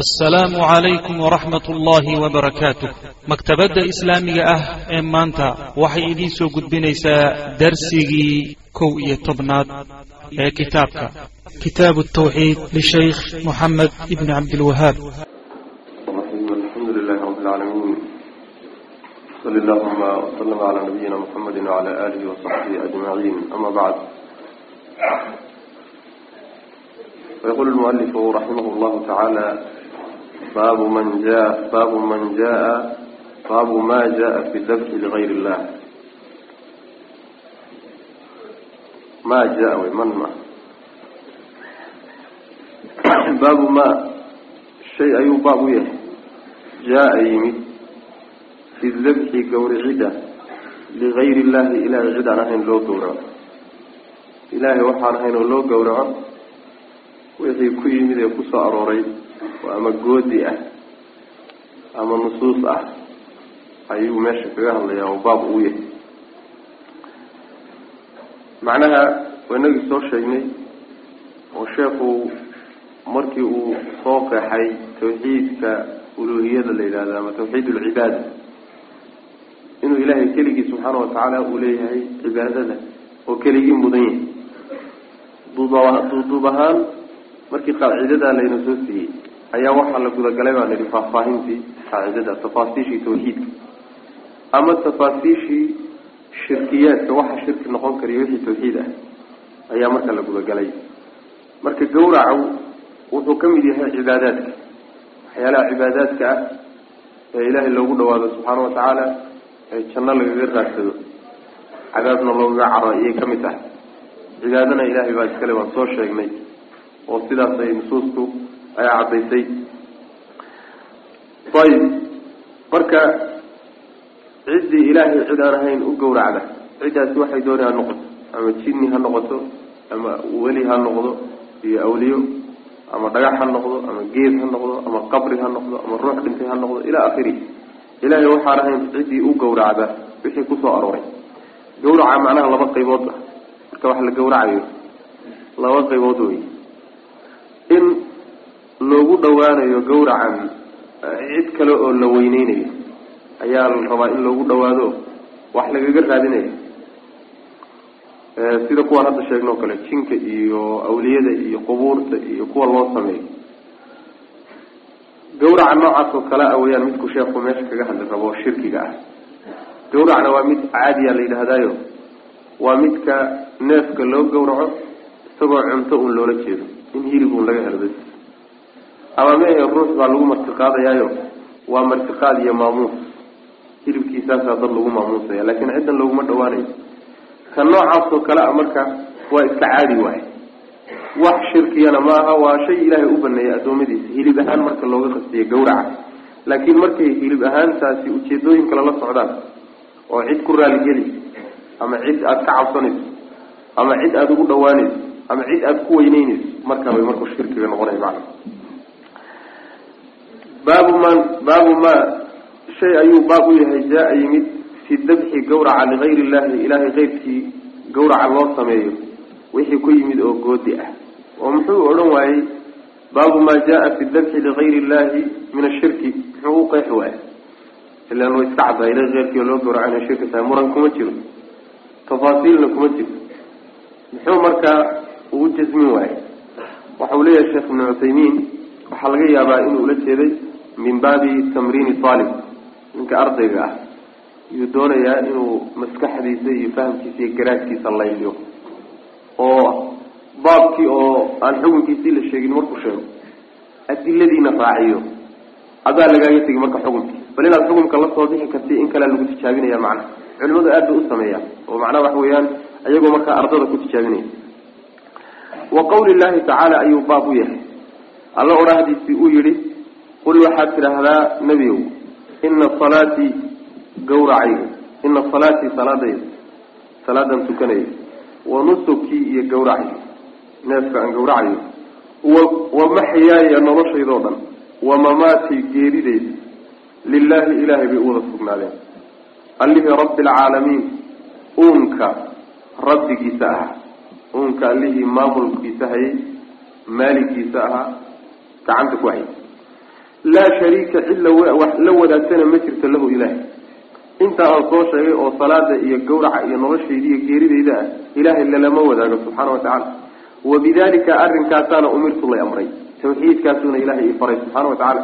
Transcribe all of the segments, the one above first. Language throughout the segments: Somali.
assalaamu calaykum waraxmat ullaahi wabarakaatuh maktabadda islaamiga ah ee maanta waxay idiin soo gudbinaysaa darsigii kow iyo tobnaad ee kitaabka. Kitaabu tawxiid lishaykh moxamed ibni cabdilwahaab alxamdu baabu man jaa baabu man jaa baabu ma jaa fi dabxi ligayr illah ma jaa wy man ma. Baabu ma shay ayuu baab u yahay. Jaa yimid fi dabxi gawricida ligayri illaahi ilaahay cid aan ahayn loo gawraco. Ilaahay waxaan ahayn oo loo gawraco wixii ku yimid ee ku soo arooray oo ama goodi ah ama nusuus ah ayuu meesha kaga hadlayaa oo baab uu yahay. Macnaha waynagii soo sheegnay oo sheekhu markii uu soo qeexay tawxiidka uluuhiyada la yidhahdo ama tawxiid ulcibaada inuu ilaahay keligii subxaana watacaala uu leeyahay cibaadada oo keligii mudan yahay. Duuduub ahaan markii qaacidadaa layna soo siiyey ayaa waxaa la gudagalay baa layihi faahfaahintii qaacidada tafaasiishii tawxiidka ama tafaasiishii shirkiyaadka waxa shirki noqon kariyo wixii tawxiid ah ayaa marka la gudagalay. Marka gawracu wuxuu ka mid yahay cibaadaadka. Waxyaalaha cibaadaadka ah ee ilaahay loogu dhawaado subxaana watacaala ee janno lagaga raadsado cadaabna loogaga caro ayay ka mid tahay. Cibaadana ilaahay baa iskale waan soo sheegnay oo sidaas ay nusuustu ay caddaysay. Ayib marka ciddii ilaahay cid aan ahayn u gowracda. Ciddaasi waxay dooni ha noqoto. Ama jinni ha noqoto ama weli ha noqdo iyo awliyo ama dhagax ha noqdo ama geed ha noqdo ama qabri ha noqdo ama ruux dhintay ha noqdo ilaa akhiri. Ilaahay waxaan ahayn ciddii u gowracda wixii ku soo arooray. Gawraca macnaha laba qaybood ah. Marka wax la gawracayo laba qaybood wey in loogu dhawaanayo gawracan cid kale oo la weyneynayo ayaa la rabaa in loogu dhawaado wax lagaga raadinayo. Sida kuwaan hadda sheegno kale jinka iyo awliyada iyo qubuurta iyo kuwa loo sameeyo. Gawraca noocaas oo kale a weyaan midku sheekhu meesha kaga hadli rabo shirkiga ah. Gawracna waa mid caadiya la yidhaahdaayo. Waa midka neefka loo gawraco isagoo cunto un loola jeedo in hilib un laga helo ama mehe ruux baa lagu martiqaadayaayo waa martiqaad iyo maamuus. Hilibkiisaasaa dad lagu maamuusaya laakiin ciddan looguma dhawaanayo. Ka noocaasoo kale a marka waa iska caadi waay wax shirkiyana ma aha waa shay ilaahay u baneeyay addoommadiisa. Hilib ahaan marka looga qastiyo gawraca laakiin markay hilib ahaantaasi ujeedooyin kale la socdaan oo cid ku raaligeli ama cid aada ka cabsanayso ama cid aada ugu dhawaanayso ama cid aada ku weyneynayso markaa bay markuu shirkiga noqonay macna baabu man baabu ma shay ayuu baab u yahay jaa yimid fi dabxi gawraca ligayri illahi ilaahay keyrkii gawraca loo sameeyo wixii ku yimid oo goodi ah. Oo muxuu odhan waayey baabu maa jaa fi dabxi ligayri illahi min ashirki muxuu u qeexi waayey. Ilaan way iska caddahay ilahi keyrkii oo loo gawraca inay shirki tahay muran kuma jiro tafaasiilna kuma jiro. Muxuu markaa uu jasmin waaye waxa uu leeyahay sheekh ibnu cuthaymiin waxaa laga yaabaa inuu ula jeeday min baabi tamriini aalib ninka ardayga ah yuu doonayaa inuu maskaxdiisa iyo fahamkiisa iyo garaadkiisa layliyo oo baabkii oo aan xukunkiisii la sheegin markuu sheego adiladiina raaciyo. Adaa lagaaga tegi marka xukunkii bal inaad xukunka la soo bixi karti in kalea lagu tijaabinaya macna. Culimadu aad bay u sameeyaan oo macnaha waxa weeyaan ayagoo markaa ardada ku tijaabinaya. Wa qawli llahi tacaala ayuu baab u yahay. Alla odhahdiisii uu yihi qul waxaad tidhaahdaa nebiow ina salaatii gawracayga ina salaatii salaadayda salaadan tukanaya wa nusukii iyo gawracayga neefka aan gawracayo wa wa maxyaaya noloshaydoo dhan wa mamaatii geeridayda lilaahi ilaahay bay u wada sugnaadeen. Allihii rabbi alcaalamiin uunka rabbigiisa ahaa uunka allihii maamulkiisa hayay maaligiisa ahaa gacanta ku hayay laa shariika cid la wadaagtana ma jirto lahu ilaahay. Intaa aan soo sheegay oo salaada iyo gawraca iyo noloshayda iyo geeridayda ah ilaahay lalama wadaago subxaana watacaala wabidalika arrinkaasaana umirtu lay amray. Tawxiidkaasuna ilahay ii faray subxaana watacaala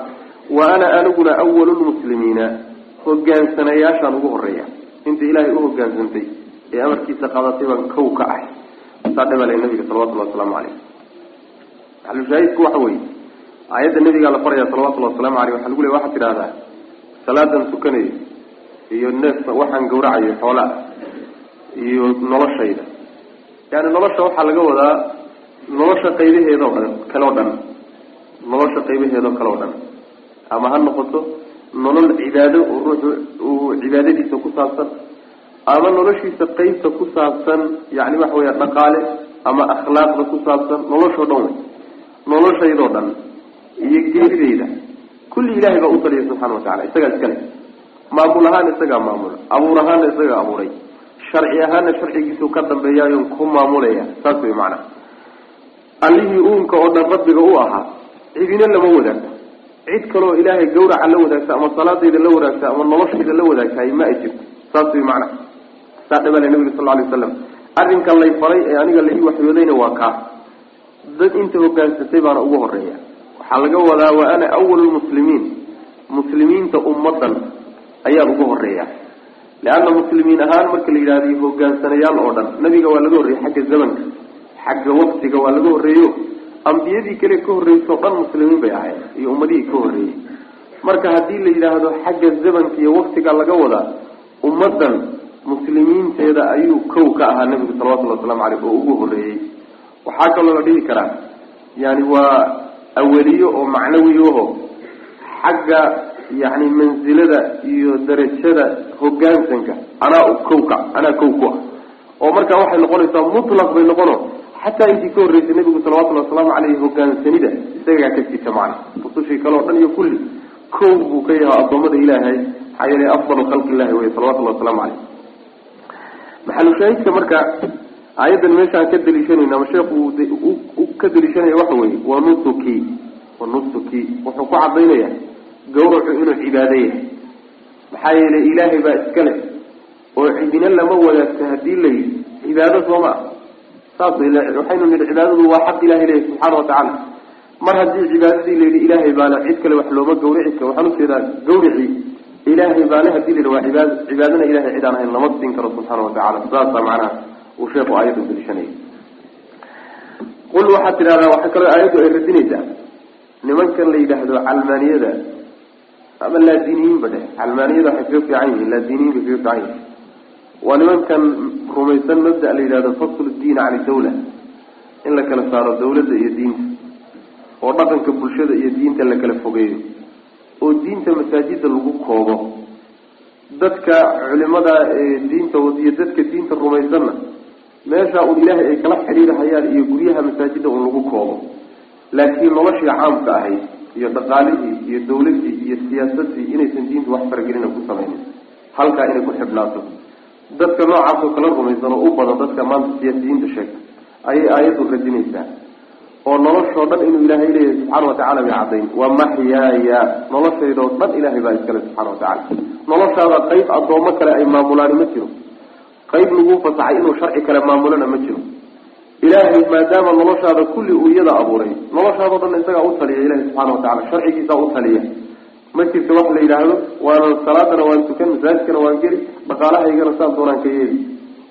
wa ana aniguna awalu lmuslimiina hogaansanayaashaan ugu horreeya inta ilaahay u hogaansantay ee amarkiisa qaadatay baan kow ka ahay. Saa dhabale nabiga salawatullahi wasalaamu caleyh maxalushaahidku waxa weeye aayadda nabigaa la faraya salawatullahi wasalaamu aleyh waxa lagu leey waxaad tidhahdaa salaadan tukanayo iyo neef waxaan gawracayo xoolaa iyo noloshayda. Yani nolosha waxaa laga wadaa nolosha qaybaheedao dhan kaleo dhan. Nolosha qaybaheedao kale o dhan. Ama ha noqoto nolol cibaado oo ruuxu uu cibaadadiisa ku saabsan ama noloshiisa qeybta ku saabsan yani waxa weya dhaqaale ama akhlaaqda ku saabsan noloshoo dhan. Wey noloshaydoo dhan iyo geeridayda kulli ilahay baa u taliya subxana watacala isagaa iskale maamul ahaan isagaa maamula abuur ahaana isagaa abuuray. Sharci ahaana sharcigiisuu ka dambeeyaayo ku maamulaya saas way macana allihii uunka oo dhan rabbiga u ahaa cidina lama wadaagto. Cid kaleoo ilaahay gawraca la wadaagta ama salaadayda la wadaagta ama noloshayda la wadaagtahay ma ay jirto saas way macana saa dhabale nabiga sal alay waslam arrinkan lay faray ee aniga la ii waxyoodayna waa kaa. Dad inta hogaansatay baana ugu horreeya waxaa laga wadaa wa ana awalu lmuslimiin muslimiinta ummadan ayaan ugu horreeya leanna muslimiin ahaan marka la yidhahdo hogaansanayaal oo dhan nabiga waa laga horreeyey xagga zamanka. Xagga waktiga waa laga horreeyo. Ambiyadii kale ka horreysao dhan muslimiin bay ahayd iyo ummadihii ka horreeyey marka haddii la yidhaahdo xagga zamanka iyo waktiga laga wadaa ummaddan muslimiinteeda ayuu kow ka ahaa nabigu salawatullhi waslamu caleyh oo ugu horreeyey waxaa kaloo la dhihi karaa yani waa aweliyo oo macnawiyaho xagga yani mansilada iyo darajada hogaansanka anaa kowka anaa kow ku ah. Oo markaa waxay noqonaysaa mutlaq bay noqono xataa intii ka horreysay nabigu salawatullhi wasalaamu caleyhi hogaansanida isagaa ka jita macna. Rusushii kale o dhan iyo kulli kow buu ka yahaa addoommada ilaahay maxaa yeelay afdalu khalqi illahi wey salawatullahi wasalaamu caleyh maxalushaahidka marka aayaddan meeshaan ka daliishanayna ama sheekhu ka daliishanaya waxa weeye waa nusuki wa nusuki. Wuxuu ku cadaynaya gawracu inuu cibaado yahay. Maxaa yeelay ilaahay baa iska leh oo cidina lama wadaagto haddii la yidhi cibaado soo maa saas waxaynu nidhi cibaadadu waa xaq ilahay leeyahy subxaana watacaala mar haddii cibaadadii layidhi ilaahay baale cid kale wax looma gawrici karo waxaan u jeedaa gawrici ilaahay baale haddii la yidhi waa cibaado cibaadana ilahay cid aan ahayn lama siin karo subxaana watacala saasa macnaha uu sheekhu aayaddu daliishanayay qul waxaad tidhahdaa waxaa kaloo aayaddu ay radinaysaa. nimankan la yidhaahdo calmaaniyada ama laadiniyiinba dheh. calmaaniyada waxay kaga fiican yihiin laadiniyiin bay kaga fiican yihiin. waa nimankan rumaysan mabda la yidhahdo faslu diin cani dawla in la kala saaro dawladda iyo diinta oo dhaqanka bulshada iyo diinta la kala fogeeyo oo diinta masaajida lagu koobo. dadka culimada diinta iyo dadka diinta rumaysanna meesha un ilaahay ay kala xidhiirhayaan iyo guryaha masaajida un lagu koobo. Laakiin noloshii caamka ahayd iyo dhaqaalihii iyo dawladii iyo siyaasadii inaysan diinta wax faragelina ku samaynin. Halkaa inay ku xibnaato. Dadka noocaasoo kala rumaysan oo u badan dadka maanta siyaasiyiinta sheegta ayay aayaddu radinaysaa. Oo noloshoo dhan inuu ilaahay leeyahay subxaana watacala bay caddayn. Waa maxyaaya. Noloshaydoo dhan ilaahay baa iskale subxana watacala noloshaada qayb addoommo kale ay maamulaani ma jiro qayb laguu fasaxay inuu sharci kale maamulana ma jiro. Ilaahay maadaama noloshaada kulli uu iyada abuuray noloshaadao dhan isagaa u taliya ilahi subxana watacala sharcigiisaa u taliya. Ma jirto wax la yidhaahdo waana salaadana waan tukan masaajidkana waan geli dhaqaalahaygana saan doonaan ka yeeli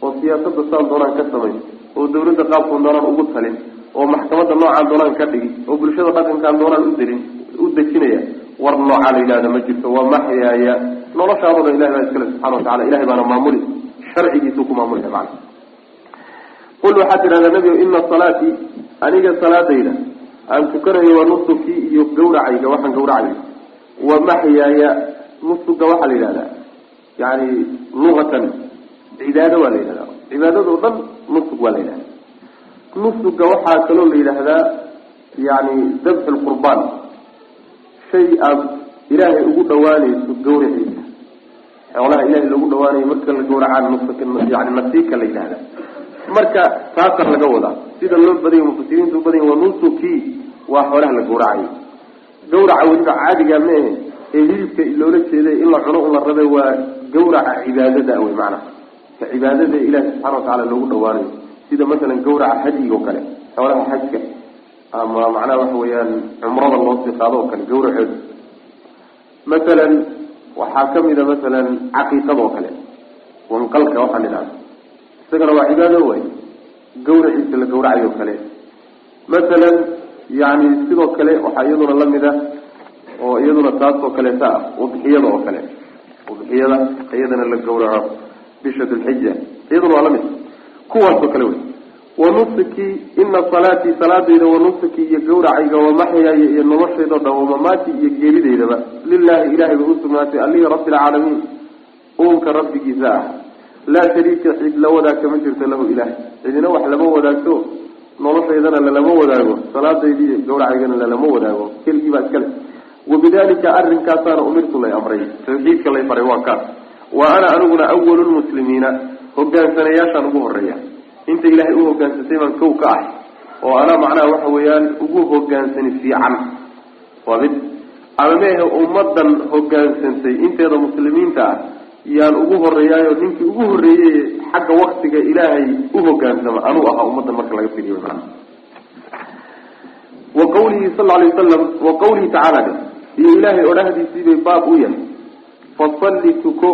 oo siyaasadda saan doonaan ka samayn oo dawladda qaabkoon doonaan ugu talin oo maxkamadda noocaan doonaan ka dhigi oo bulshada dhaqankaan doonaan udelin u dejinaya. War noocaa la yidhahda ma jirto waa maxyaaya. Noloshaadooda ilahi baa iskale subxana watacala ilahay baana maamuli sharcigiisuu ku maamulaya macana qul waxaad tidhahdaa nebigo ina salaatii aniga salaadayda aan tukanayo waa nusukii iyo gawracayga waxaan gawracayo wa maxyaaya nusuga waxaa la yidhahdaa. Yani luqatan cibaado waa la yidhahdaa. Cibaadadoo dhan nusug waa la yidhahda nusuga waxaa kaloo la yidhaahdaa yani dabxu lqurbaan shay aad ilaahay ugu dhawaanayso gawraciisa xoolaha ilahay loogu dhawaanayo marka la gawracaan nasiika la yidhahda marka taasaa laga wadaa sida loo badanya mufasiriintu ubadanya waa nusuki waa xoolaha la gawracayo gawraca weliba caadiga ma ahe ee hilibka loola jeeday in la cuno un la rabe waa gawraca cibaadada wey macnaha. Ka cibaadada ilaahi subxana watacaala loogu dhawaanayo. Sida masalan gawraca xajiga oo kale xoolaha xajka ama macnaha waxa weeyaan cumrada loosii qaado oo kale gawraceedu masalan waxaa kamida masalan caqiiqada oo kale. Wanqalka waxaa la idhahda isagana waa cibaado way. Gawraciisa la gawracayo o kale. Masalan yani sidoo kale waxaa iyaduna la mid ah oo iyaduna taas oo kaleeta ah udxiyada oo kale. Udxiyada iyadana la gawraco bisha dulxija iyaduna waa la mid kuwaasoo kale wey wanusuki ina salaatii salaadayda wanusuki iyo gawracayga wamaxyaaya iyo noloshaydo dhan wamamaati iyo geeridaydaba lilahi ilahay bay usugnaatay alihi rabbi alcaalamiin uunka rabbigiisa ah. Laa shariika cid la wadaagta ma jirto lahu ilaah. Cidina wax lama wadaagto noloshaydana lalama wadaago salaadaydiiyo gawracaygana lalama wadaago. Kelgii baa iskale wabidalika arinkaasaana umirtu lay amray. Tawxiidka lay faray waa kaas. Wa ana aniguna awalu lmuslimiina hogaansanayaashaan ugu horreeya inta ilaahay u hogaansatay baan kow ka ahay oo anaa macnaha waxa weeyaan ugu hogaansani fiican. Waa mid ama meehe ummadan hogaansantay inteeda muslimiinta ah yaan ugu horeeyaayo ninkii ugu horreeyey xagga waktiga ilaahay u hogaansama anuu ahaa ummaddan marka laga fidiyo mana wa qawlihi sal alay wasalam wa qawlihi tacaala iyo ilaahay odhahdiisiibay baab u yahay. Fasalli tuko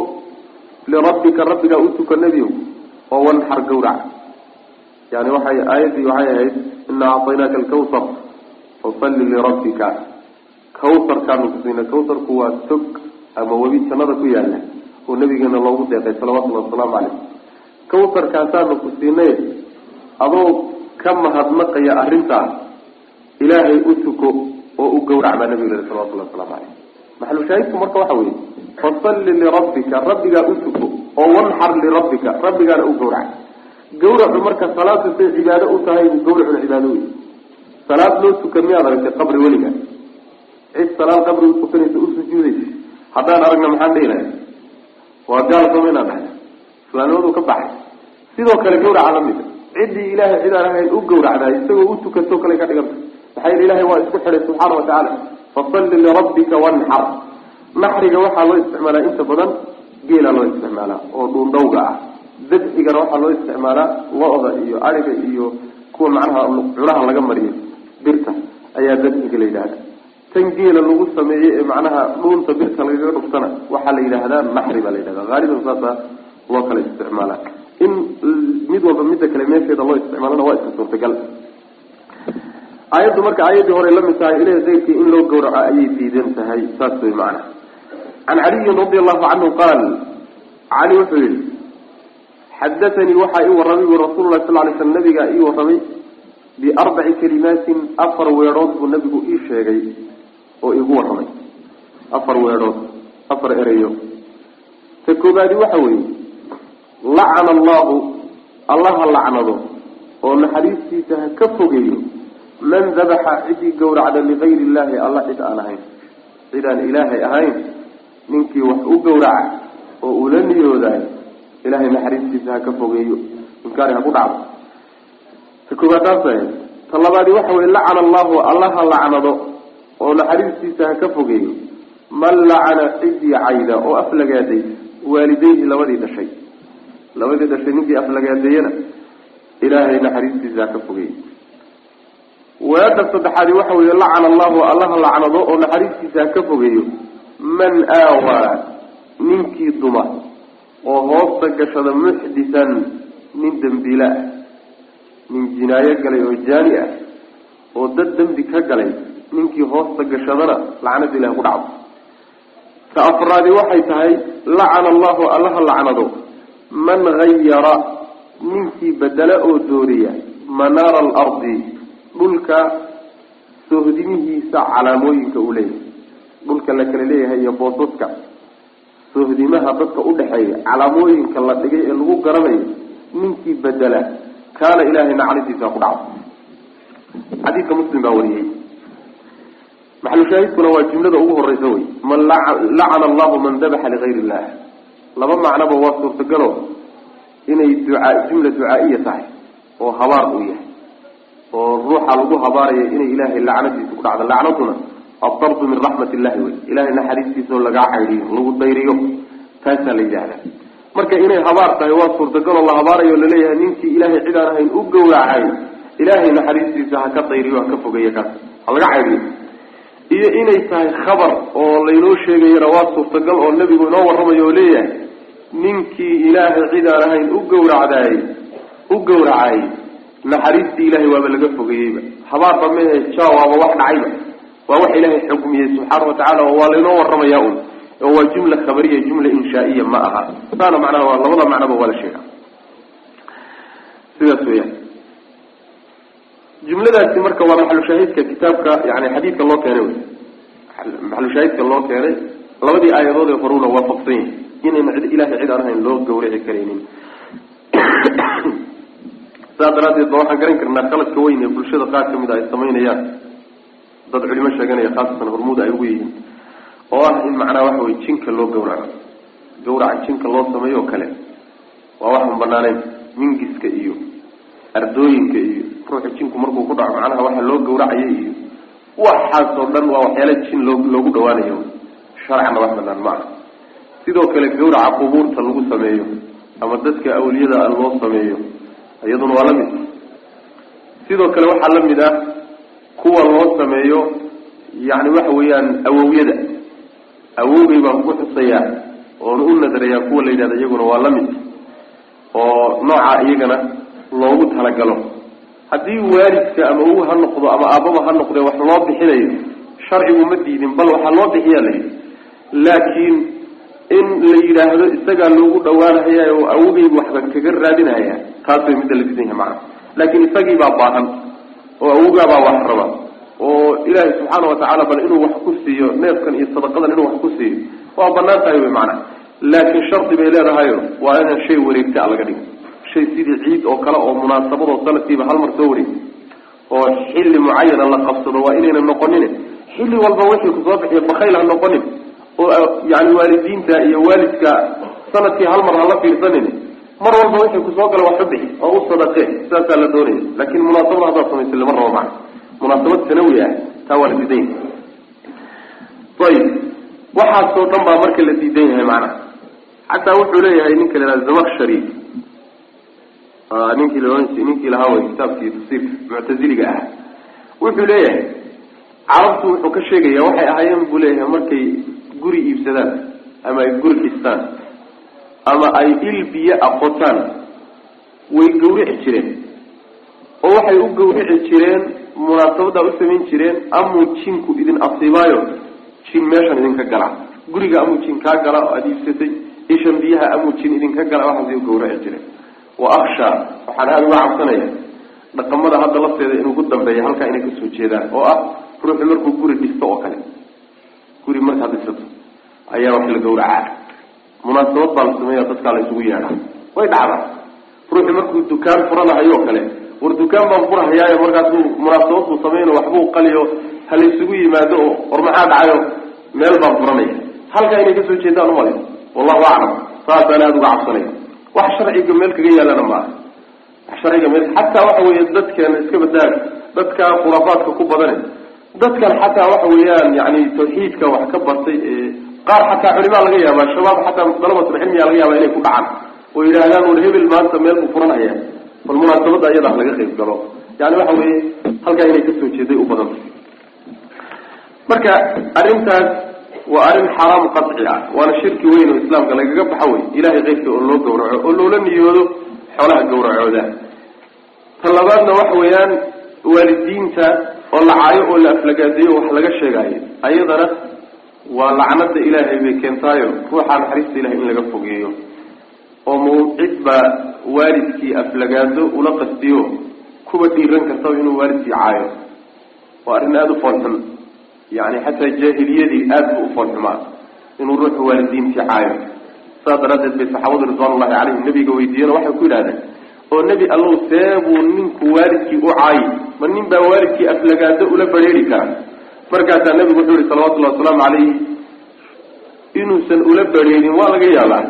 lirabbika rabbigaa u tuko nebiyow oo wanxar gawrac yani waxay aayaddii waxay ahayd inaa acطaynaaka alkawsar fasalli lirabbika kawsarkaanu kusiina kawsarku waa tog ama webi jannada ku yaalla oo nabigeena loogu deeqay salawatullahi wasalaamu caleyh kawsarkaasaanu ku siinay adoo ka mahadnaqaya arrintaa ilaahay u tuko oo u gawrac baa nabiga lehi salawatullahi waslamu caleyh maxalushaahidku marka waxa weeye fasalli lirabbika rabbigaa u tuko oo wanxar lirabbika rabbigaana u gawrac gawracu marka salaadu say cibaado u tahay buu gawracuna cibaado wey salaad loo tukan miyaad aragtay qabri weliga. Cid salaad qabri u tukanaysa u haddaan aragna maxaan dhihi lahay waa gaal sama inaan dhahay islaamnimadu ka baxay. Sidoo kale gawraca lamida ciddii ilaahay cid aan ahayn u gawracdaay isagoo u tukatoo kale ka dhiganta maxaa yidhi ilahay waa isku xidhay subxaana wa tacaala fasalli lirabbika wanxar naxriga waxaa loo isticmaalaa inta badan geelaa loo isticmaalaa oo dhuundhawga ah dabxigana waxaa loo isticmaalaa lo-da iyo ariga iyo kuwa macnaha cunaha laga mariyo birta ayaa dabxiga la yidhahda tan geela lagu sameeyey ee macnaha dhuunta birta lagaga dhuftana waxaa la yidhaahdaa naxri baa la yidhahda haaliban saasa loo kala isticmaala in mid walba midda kale meesheeda loo isticmaalana waa iska suurtagal. Aayaddu marka aayaddii hore la mid tahay ilahi keyrkii in loo gawraco ayay diidan tahay saas way macana can caliyin radi allahu canhu qaal cali wuxuu yihi xadaanii waxaa ii warramay bu rasuulu lahi sal lay slam nabigaa ii warramay biarbaci kalimaatin afar weedhood buu nabigu ii sheegay oo igu warramay afar weedhood afar ereyo ta koobaadi waxa weeye lacana allahu allaha lacnado oo naxariistiisa ha ka fogeeyo man dabaxa ciddii gawracda ligayri illahi alla cid aan ahayn cid aan ilaahay ahayn ninkii wax u gawraca oo ula niyoodaay ilahay naxariistiisa ha ka fogeeyo. Inkaari ha ku dhacdo. Ta koobaad taas ta labaadi waxa weye lacana allahu allaha lacnado oo naxariistiisa ha ka fogeeyo. Man lacana ciddii cayda oo aflagaaday waalidayhi labadii dhashay. Labadii dhashay ninkii aflagaadeeyana ilaahay naxariistiisa ha ka fogeeyo. Weedha saddexaadi waxa weeye lacana allahu allaha lacnado oo naxariistiisa ha ka fogeeyo. Man aawaa ninkii duma oo hoosta gashada muxdisan nin dembiile ah nin jinaayo galay oo jaani ah oo dad dembi ka galay ninkii hoosta gashadana lacnada ilahi ku dhacdo. Ta afraadi waxay tahay lacana allahu allaha lacnado. Man hayara ninkii bedela oo dooriya manaara alardi dhulka sohdimihiisa calaamooyinka uu leeyahay. Dhulka la kala leeyahay iyo boosaska sohdimaha dadka udhaxeeya calaamooyinka la dhigay ee lagu garanayo ninkii bedela kaana ilaahay naxariistiisa ku dhacdo xadiidka muslim baa wariyey. Maxalushaahidkuna waa jumlada ugu horeysa wey. Man lacana allahu man dabaxa ligayr illah laba macnoba waa suurtagalo inay ducaa jumla ducaa-iya tahay oo habaar uu yahay oo ruuxa lagu habaaraya inay ilaahay lacnadiisa ku dhacdo. Lacnaduna addardu min raxmat illahi wey ilahay naxariistiisa oo lagaa caydhiyo lagu dayriyo. Taasaa la yidhahdaa marka inay habaar tahay waa suurtagaloo la habaarayo la leeyahay ninkii ilaahay cid aan ahayn u gowracay ilaahay naxariistiisa ha ka dayriyo ha ka fogeeyo kaas. Ha laga caydhiyo iyo inay tahay khabar oo laynoo sheegayana waa suurtagal oo nebigu inoo warramayo oo leeyahay ninkii ilaahay cid aan ahayn u gowracdaay u gowracay naxariistii ilahay waaba laga fogeeyeyba. Habaarba mehe ja waaba wax dhacayba waa wax ilaahay xukmiyey subxaana watacaala oo waa laynoo warramaya un oo waa jumla khabariya jumla inshaaiya ma aha. Saana macnaha waa labada macnoba waa la sheega sidaas weyaan jumladaasi marka waa maxalushaahidka kitaabka yani xadiidka loo keenay wey maxalushaahidka loo keenay labadii aayadood ee horuna waafaqsan yahi inayna cid ilahay cid aan ahayn loo gawrici karaynin. Saas daraaddeed ba waxaan garan karnaa khaladka weyn ee bulshada qaar ka mid a ay samaynayaan dad culimo sheeganaya khaasatan hormuud ay ugu yihiin. Oo ah in macnaha waxa wey jinka loo gawraco gawraca jinka loo sameeyo o kale waa waxaan banaaneyn mingiska iyo ardooyinka iyo ruuxa jinku markuu ku dhaco macnaha waxa loo gawracayo iyo waxaasoo dhan waa waxyaala jin loo loogu dhawaanayo sharcana wax banaan ma aha. Sidoo kale gawraca qubuurta lagu sameeyo ama dadka awliyada a loo sameeyo iyaduna waa la mid. Sidoo kale waxaa la mid ah kuwa loo sameeyo yani waxa weeyaan awowyada. Awowgay baan ku xusayaa oona u nadarayaa kuwa la yidhahda iyaguna waa la mid oo nooca iyagana loogu talagalo. Haddii waalidka ama u ha noqdo ama aababa ha noqde wax loo bixinayo sharcigu ma diidin bal waxaa loo bixiyaa la yidhi. Laakiin in la yidhaahdo isagaa loogu dhawaanhaya oo awogaybu waxba kaga raadinaya taas way midda la diidan yahay macana laakiin isagii baa baahan oo awogaabaa wax raba. Oo ilaahay subxaana watacaala bal inuu wax ku siiyo neefkan iyo sadaqadan inuu wax ku siiyo waa bannaan tahay wey macana laakiin shardi bay leedahayo waa inaan shay wareegta laga dhigo shay sidii ciid oo kale oo munaasabadoo sanadkiiba hal mar soo wareeg oo xilli mucayana la qabsado waa inayna noqonin xilli walba wixii ku soo bixiya bakayl ha noqonin. Oo yani waalidiinta iyo waalidka sannadkii hal mar hala fiirsanin mar walba wixii ku soo gala wax u bixi oo u sadaqe sidaasaa la doonaya laakin munaasabada haddaad samaysa lama rabo macana munaasabad sanawi ah taa waa la diidan yahay ayib. Waxaasoo dhan baa marka la diidan yahay macana xataa wuxuu leeyahay ninka la ihahda zamakshari ninkii laohan ninkii lahaa way kitaabkii tafsiirka muctaziliga ah. Wuxuu leeyahay carabtu wuxuu ka sheegaya waxay ahaayeen buu leeyahay markay guri iibsadaan ama ay guri dhistaan ama ay il biyo aqotaan way gawrici jireen. Oo waxay u gawrici jireen munaasabadaa u samayn jireen amuu jinku idin asiibaayo jin meeshan idinka gala. Guriga amuu jin kaa gala oo aada iibsatay ishan biyaha amuu jin idinka gala waxaasay u gawrici jireen. Wa aksha waxaan aada uga cabsanaya dhaqamada hadda lafteeda inuu ku dambeeya halkaa inay ka soo jeedaan oo ah ruuxu markuu guri dhisto oo kale. Guri markaad dhisato ayaa wax la gawracaa munaasabad baa la sameeya dadkaa la isugu yeedhaa way dhacdaa ruuxu markuu dukaan furanahayo kale war dukaan baan furahayaayo markaasuu munaasabad buu samayno waxbuu qaliyo ha la isugu yimaado oo war maxaa dhacayo meel baan furanaya. Halkaa inay ka soo jeedaan umale wallahu aclam saasaan aada uga cabsanaya wax sharciga meel kaga yaalana maaha wax sharciga meel xataa waxa weeye dadkeena iska badaaga dadka khuraafaadka ku badane. Dadkan xataa waxa weeyaan yani tawxiidka wax ka bartay ee qaar xataa culimaa laga yaaba shabaab xataa dalabatul cilmiya laga yaaba inay ku dhacaan. Oo yidhaahdaan war hebel maanta meel buu furanhaya bal munaasabada ayada laga qayb galo. Yani waxa weeye halkaa inay ka soo jeeday u badanta marka arrintaas waa arrin xaraam qaci ah. Waana shirki weyn oo islaamka lagaga baxa wey ilahay keyrka oo loo gawraco oo loola niyoodo xoolaha gawracooda ta labaadna waxa weeyaan waalidiinta oo la caayo oo la aflagaadeeyo wax laga sheegaayo. Ayadana waa lacnada ilaahay bay keentaayo. Ruuxa naxariista ilahay in laga fogeeyo. Oo mawcid baa waalidkii aflagaado ula qastiyo kuwa dhiiran kartaba inuu waalidkii caayo. Waa arrin aada u foolxun. Yani xataa jaahiliyadii aada bu u foolxumaa inuu ruuxu waalidiintii caayo. Saas daraaddeed bay saxaabadu ridwaan ullahi calayhim nabiga weydiiyeen waxay ku yidhahdeen oo nebi allow see buu ninku waalidkii u caayi. Ma nin baa waalidkii aflagaado ula bareeri kara markaasaa nebigu wuxuu yihi salawatullahi wasalaamu calayhi. Inuusan ula bareerin waa laga yaabaa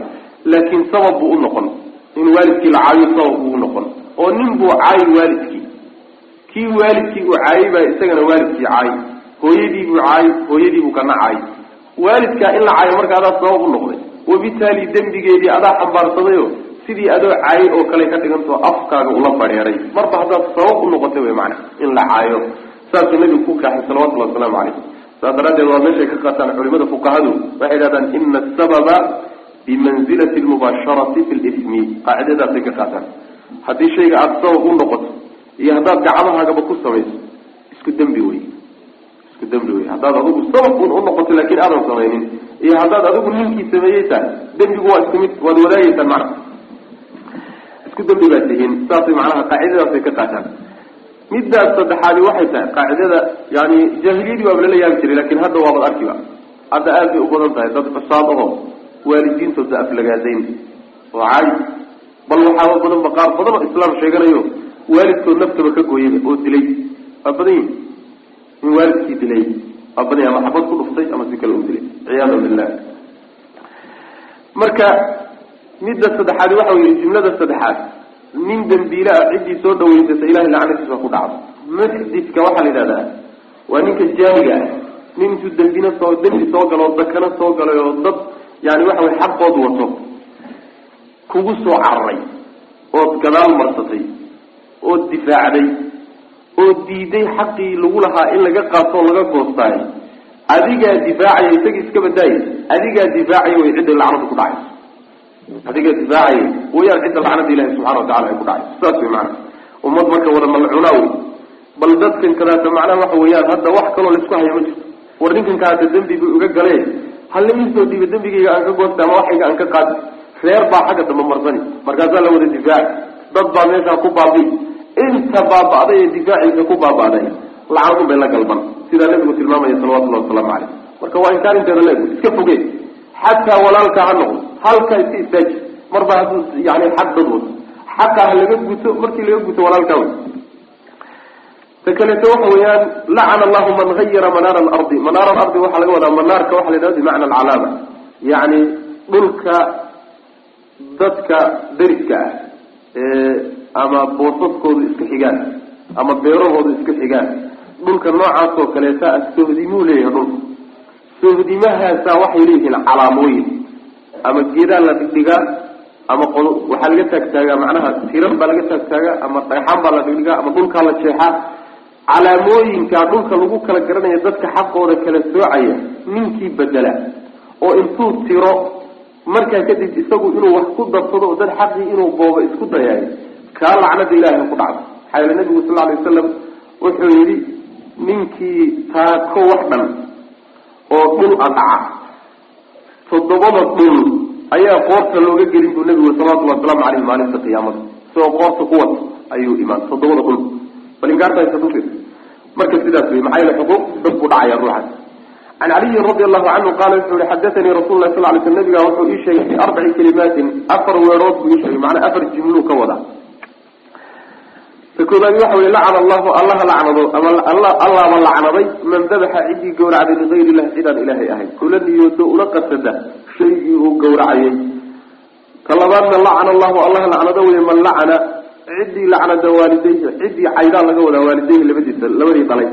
laakiin sabab buu u noqon. In waalidkii la caayo sabab buu u noqon. Oo nin buu caayi waalidkii. Kii waalidkii uu caayay baa isagana waalidkii caayi. Hooyadiibuu caay hooyadiibuu kana caay waalidkaa in la caayo marka adaa sabab u noqday. Wabitaali dembigeedii adaa xambaarsadayo sidii adoo caayay oo kale ka dhigantao afkaaga ula badheeray marba haddaad sabab u noqotay wey macana in la caayo saasuu nabigu ku kaaxay salawatullhi wasalaamu calayh. Saas daraaddeed waa meeshay ka qaataan culimada fuqahadu waxay idhahdaan ina asababa bimanzilati lmubaasharati fi lismi qaacidadaasay ka qaataan. Haddii shayga aada sabab u noqoto iyo haddaad gacmahaagaba ku samayso isku dembi wey isku dembi wey haddaad adigu sabab un u noqoto laakiin aadan samaynin iyo haddaad adigu ninkii sameeyey tahay dembigu waa isku mid waad wadaagaysaan macna. Isku dembi baad tihiin. Saasay macnaha qaacidadaasay ka qaataan middaas saddexaadi waxay tahay qaacidada yani jaahiliyadii baaba lala yaabi jiray laakiin hadda waabad arkiba. Hadda aad bay u badan tahay dad cusaad aho waalidiintooda aflagaadayn oo caayi bal waxaaba badanba qaar badan islaam sheeganayo waalidkood naftaba ka gooyayba oo dilay. Waa badan yihiin in waalidkii dilay waa badan ama xabad ku dhuftay ama si kale u dilay. Ciyaadu billah marka midda saddexaadi waxa wey jumlada saddexaad nin dembiile ah ciddii soo dhaweysata ilahay lacnadiisa ku dhacdo. Muxdidka waxaa la yidhahdaa waa ninka jaaniga ah. Nin intuu dembina soo dembi soo galo oo dakana soo galay oo dad yani waxa wey xaqood wato. Kugu soo cararay ood gadaal marsatay ood difaacday oo diiday xaqii lagu lahaa in laga qaato oo laga goostaayo. Adigaa difaacaya isagii iska badaayay adigaa difaacaya way cidday lacnadu ku dhacayso adigaa difaacaya wayaan cidda lacnada ilahi subxana watacala ay ku dhacayso saas wey macana ummad marka wada malcunaa wey. Bal dadkan kadaata macnaha waxa weeyaan hadda wax kaloo la isku haya ma jirto. War ninkan kaata dembi bu iga galee halla iisoo dhiiba dembigayga aan ka goosta ama waxayga aan ka qaadi reer baa xagga dambe marsani markaasaa la wada difaaci dad baa meeshaa ku baabi inta baaba'day ee difaaciisa ku baaba'day lacnadun bay la galban. Sidaa nabigu tilmaamaya salawatullahi wasalaamu caleyh marka waa inkaarinteeda leegu iska fogee xataa walaalka ha noqdo halka iska istaaji marba hadduu yani xaq dad wato xaqa ha laga guto markii laga guto walaalkaa wey. Ta kaleeto waxa weeyaan lacana allahu man hayara manaara alardi. Manaara alardi waxaa laga wadaa manaarka waxa la yidhahda bimacna alcalaama. Yacni dhulka dadka deriska ah ee ama boosaskoodu iska xigaan ama beerahoodu iska xigaan. Dhulka noocaas oo kaleeta ah sohdimuu leeyahay dhulka sohdimahaasa waxay leeyihiin calaamooyin ama geedaa la dhigdhigaa ama waxaa laga taagtaagaa macnaha tiran baa laga taagtaagaa ama dhagxaan baa la dhigdhigaa ama dhulkaa la jeexaa. Calaamooyinkaa dhulka lagu kala garanaya dadka xaqooda kala soocaya ninkii bedela oo intuu tiro markaa kadib isagu inuu wax ku darsado oo dad xaqii inuu boobo isku dayayo kaa lacnada ilaahay ku dhacdo. Maxaa yeele nabigu sal alay wasalam wuxuu yidhi ninkii taako wax dhan oo dhul a dhaca toddobada dhul ayaa qoorta looga gelin buu nabigu salawatullahi wasalaamu caleyh maalinta qiyaamada. Isagoo qoorta ku ayuu imaan toddobada dhul. Bal inkaartaysa dhulkeed marka sidaas wey maxaa yeele xuquuq dad buu dhacaya ruuxaas can caliyin radi allahu canhu qaala wuxuu yihi xadaanii rasul lah sal lay sl nabiga wuxuu ii sheegay fi arbaci kalimaatin afar weerood buu ii sheegay macnaa afar jimluu ka wadaa ta koobaadi waxa wey lacana allahu allaha lacnado ama allaaba lacnaday man dabaxa ciddii gawracday ligayr illah cidaan ilaahay ahayn kula niyoodo ula qasada shaygii uu gawracayay ka labaadna lacana allahu allaha lacnado wey man lacana ciddii lacnada waalidayhi ciddii caydaa laga wadaa waalidayhi labadiisa labadii dhalay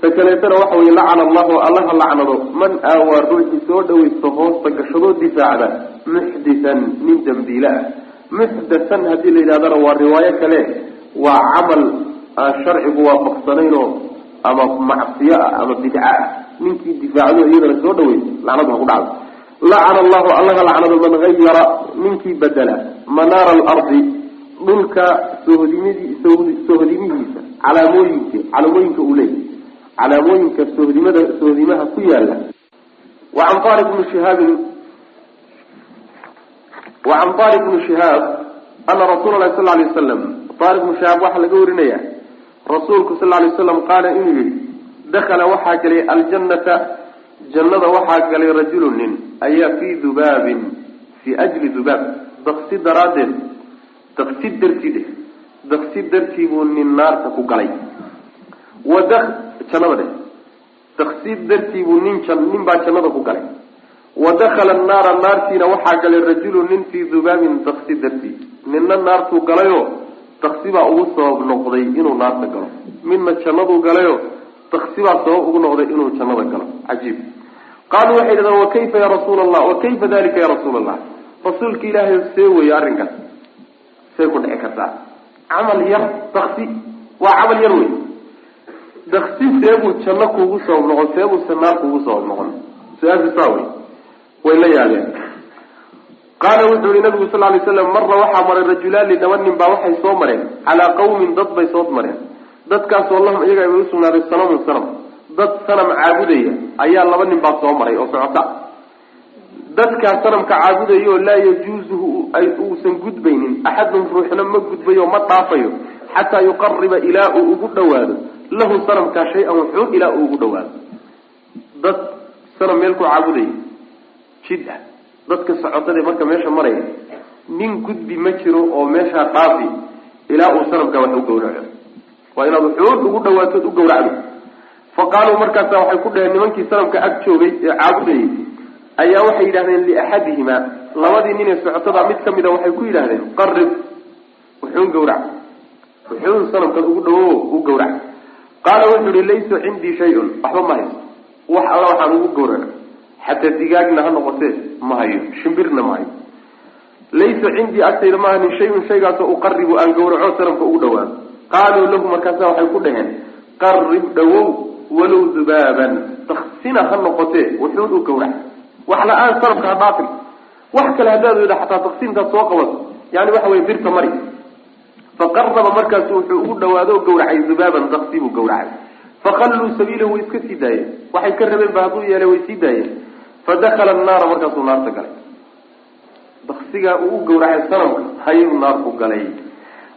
ta kaleetana waxa wey lacana allahu allaha lacnado man aawaa ruuxii soo dhawaysta hoosta gashadoo difaacda muxditan nin dambiile ah muxdathan haddii la yidhahdana waa riwaayo kale waa camal aan sharcigu waafaqsanaynoo ama macsiyo ah ama bidca ah ninkii difaacdo iyadana soo dhaweysa lacnadu ha ku dhacdo. Lacana allahu allaha lacnado man hayara ninkii bedela manaara alardi dhulka sohdimidii sohdimihiisa calaamooyinka calaamooyinka uu leeyahy calaamooyinka sohdimada sohdimaha ku yaalla wacan taariq bni shihaabin wacan taariq bni shihaab ana rasuula lahi sal lay waslam taariq bni shihaab waxaa laga warinaya rasuulku sal lay waslam qaala inuu yihi dakala waxaa galay aljannata jannada waxaa galay rajulu nin ayaa fii dubaabin fii ajli dubaab. Daqsi daraaddeed daqsi dartii dheh daqsi dartii buu nin naarta ku galay. Wada jannada dheh daqsi dartii buu nin nin baa jannada ku galay wa dakala annaara naartiina waxaa galay rajulu nin fii dubaabin daqsi dartii ninna naartuu galayoo daqsi baa ugu sabab noqday inuu naarta galo midna jannaduu galayo daksi baa sabab ugu noqday inuu jannada galo cajiib qaaluu waxay yidhahdeen wakayfa ya rasuula allah wakayfa dalika ya rasuula allah rasuulka ilaahay see weeye arrinkaas see ku dhici kartaa camal yar daksi waa camal yar wey daksi seebuu janno kuugu sabab noqon seebuuse naar kuugu sabab noqon su'aasha saa wey way la yaabeen qaala wuxuu yihi nabigu sal lay slam marra waxaa maray rajulaani laba nin baa waxay soo mareen. Calaa qawmin dad bay soo mareen. Dadkaasoo lahum iyaga ay usugnaaday sanamun sanam dad sanam caabudaya ayaa laba nin baa soo maray oo socota. Dadkaa sanamka caabudaya oo laa yajuuzuhu uusan gudbaynin. Axadun ruuxna ma gudbayo ma dhaafayo. Xataa yuqariba ilaa uu ugu dhawaado lahu sanamkaa shay-an wuxuu ilaa uu ugu dhawaado dad sanam meel ku caabudaya jid ah. Dadka socotade marka meesha maraya nin gudbi ma jiro oo meeshaa dhaafi ilaa uu sanamkaa wax u gawraco waa inaad wuxuud ugu dhawaatood u gawracdo fa qaaluu markaasa waxay ku dhaheen nimankii sanamka ag joogay ee caabudayay ayaa waxay yidhahdeen liaxadihima labadii nin ee socotada mid ka mida waxay ku yidhahdeen qarib wuxuun gawrac wuxuun sanamkan ugu dhawo u gawrac qaala wuxuu yihi laysa cindii shay-un waxba ma hayso wax alla waxaan ugu gawraco xataa digaagna ha noqotee ma hayo. Shimbirna ma hayo. Laysa cindii agtayda ma hanin shayun shaygaasoo uqaribu aan gawraco sanamka ugu dhawaado qaaluu lahu markaasa waxay ku dhaheen qarib dhawow walow dubaaban. Daksina ha noqotee wuxuun u gawrac wax la'aan sanamka ha dhaafin wax kale haddaad weda xataa daksintaad soo qabato. Yani waxa weye birta mari. Faqaraba markaasu wuxuu ugu dhawaado gawracay dubaaban daksi buu gawracay fakalluu sabiilahu way iska sii daayeen. Waxay ka rabeen ba hadduu yeelay way sii daayeen fadakala annaara markaasuu naarta galay daksigaa uu u gawracay sanamka hayuu naarku galay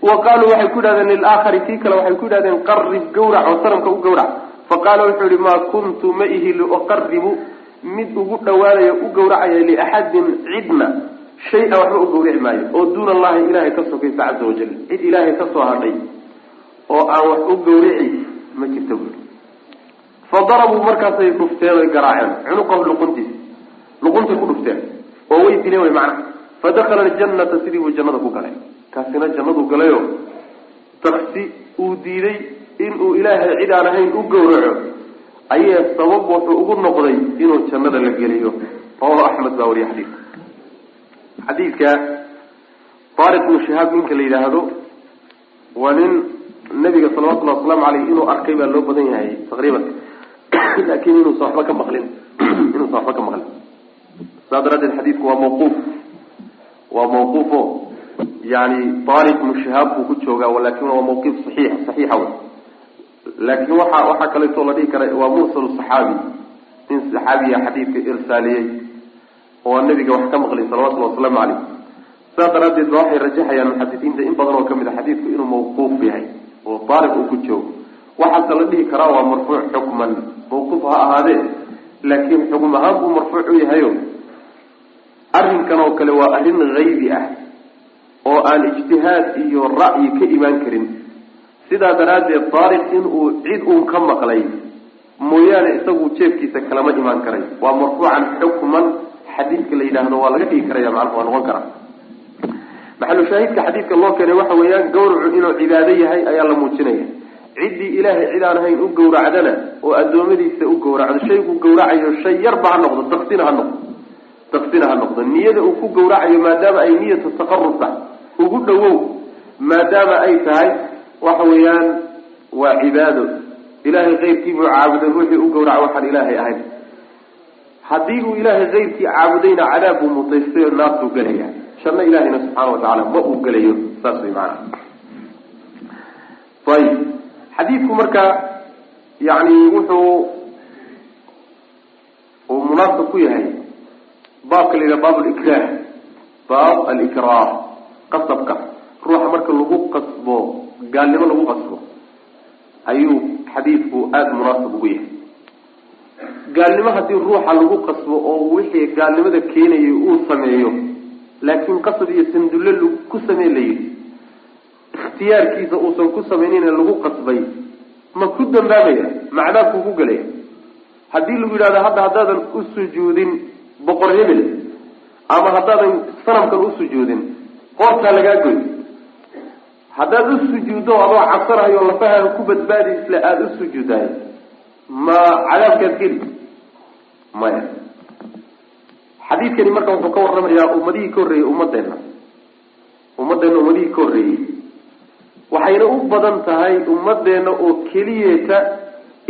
wa qaaluu waxay ku yidhahdeen lilaakhari kii kale waxay ku yidhahdeen qarib gawrac oo sanamka u gawrac faqaala wuxuu yihi maa kuntu ma ihi liuqaribu mid ugu dhawaanaya u gawracaya liaxadin cidna shay-a waxba u gawrici maayo oo duuna allahi ilahay ka sokaysa caza wajal cid ilaahay ka soo hadhay oo aan wax u gawrici ma jirta buuri fa darabuu markaasay dhufteen oy garaaceen cunuqahu luquntiis luquntay ku dhufteen oo way dileen way macnaha fa dakala aljannata sidii buu jannada ku galay. Kaasina jannadu galayo. Taksi uu diiday inuu ilaahay cid aan ahayn u gawraco ayee sabab wuxuu ugu noqday inuu jannada la geliyo? Rawahu axmed baa wariye xadiidka xadiidka taariq ibnu shihaab ninka la yidhaahdo waa nin nabiga salawatullhi wasalaamu aleyh inuu arkay baa loo badan yahay taqriiban. Laakin inuusa waxba ka maqlin. Inuusa waxba ka maqlin saa daraaddeed xadiidku waa mawquuf. Waa mawquufo yani taariq ibnu shihaab buu ku joogaa laakiin waa mawqif saxiix saxiixa wey laakin waxa waxaa kaleeto la dhihi kara waa mursal saxaabi. Nin saxaabiya xadiidka irsaaliyey oo nabiga wax ka maqlay salawatullhi wasalaamu caleyh saas daraaddeed ba waxay rajaxayaan muxadisiinta in badan oo ka mid a xadiidku inuu mawquuf yahay oo taariq uu ku joogo. Waxaase la dhihi karaa waa marfuuc xukman. Mawquuf ha ahaadee laakiin xukm ahaan buu marfuuc u yahayo arrinkan oo kale waa arrin haybi ah oo aan ijtihaad iyo ra'yi ka imaan karin. Sidaa daraaddeed taariq inuu cid uun ka maqlay mooyaane isagu jeefkiisa kalama imaan karay. Waa marfuucan xukman xadiidka la yidhaahdo waa laga dhigi karaya macnaha waa noqon karaa. Maxalu shaahidka xadiidka loo keenay waxa weeyaan gawracu inuu cibaado yahay ayaa la muujinaya ciddii ilaahay cid aan ahayn u gawracdana oo addoommadiisa u gawracdo shaygu gawracayo shay yarba ha noqdo daksina ha noqdo daksina ha noqdo. Niyada uu ku gawracayo maadaama ay niyatu taqarub tahay ugu dhawow maadaama ay tahay waxa weeyaan waa cibaado. Ilaahay keyrkiibuu caabuday ruuxii u gawraca waxaan ilaahay ahayn. Haddii uu ilaahay keyrkii caabudayna cadaab buu mutaystay oo naartuu gelaya janno ilahayna subxaana watacaala ma uu gelayo saas way maanaa ayib xadiidku marka yani wuxuu uu munaasab ku yahay baabka la baab likrah baab alikrah qasabka. Ruuxa marka lagu qasbo gaalnimo lagu qasbo ayuu xadiidku aada munaasab ugu yahay. Gaalnimo haddii ruuxa lagu qasbo oo wixii gaalnimada keenayay uu sameeyo laakiin qasab iyo sandulle ku samee la yidhi ikhtiyaarkiisa uusan ku sameynina lagu qasbay ma ku dambaabaya macdaabkuu ku gelaya haddii lagu yidhahdo hadda haddaadan u sujuudin boqor hebel ama haddaadan sanamkan u sujuudin qoortaa lagaa goy haddaad u sujuuddo adoo cabsanayo lafahaa ku badbaadi isle aada u sujuudaay ma cadaabkaad geli maya xadiidkani marka wuxuu ka warramayaa ummadihii ka horreeyey ummadeenna. Ummadeenna ummadihii ka horreeyey waxayna u badan tahay ummadeenna oo keliyeeta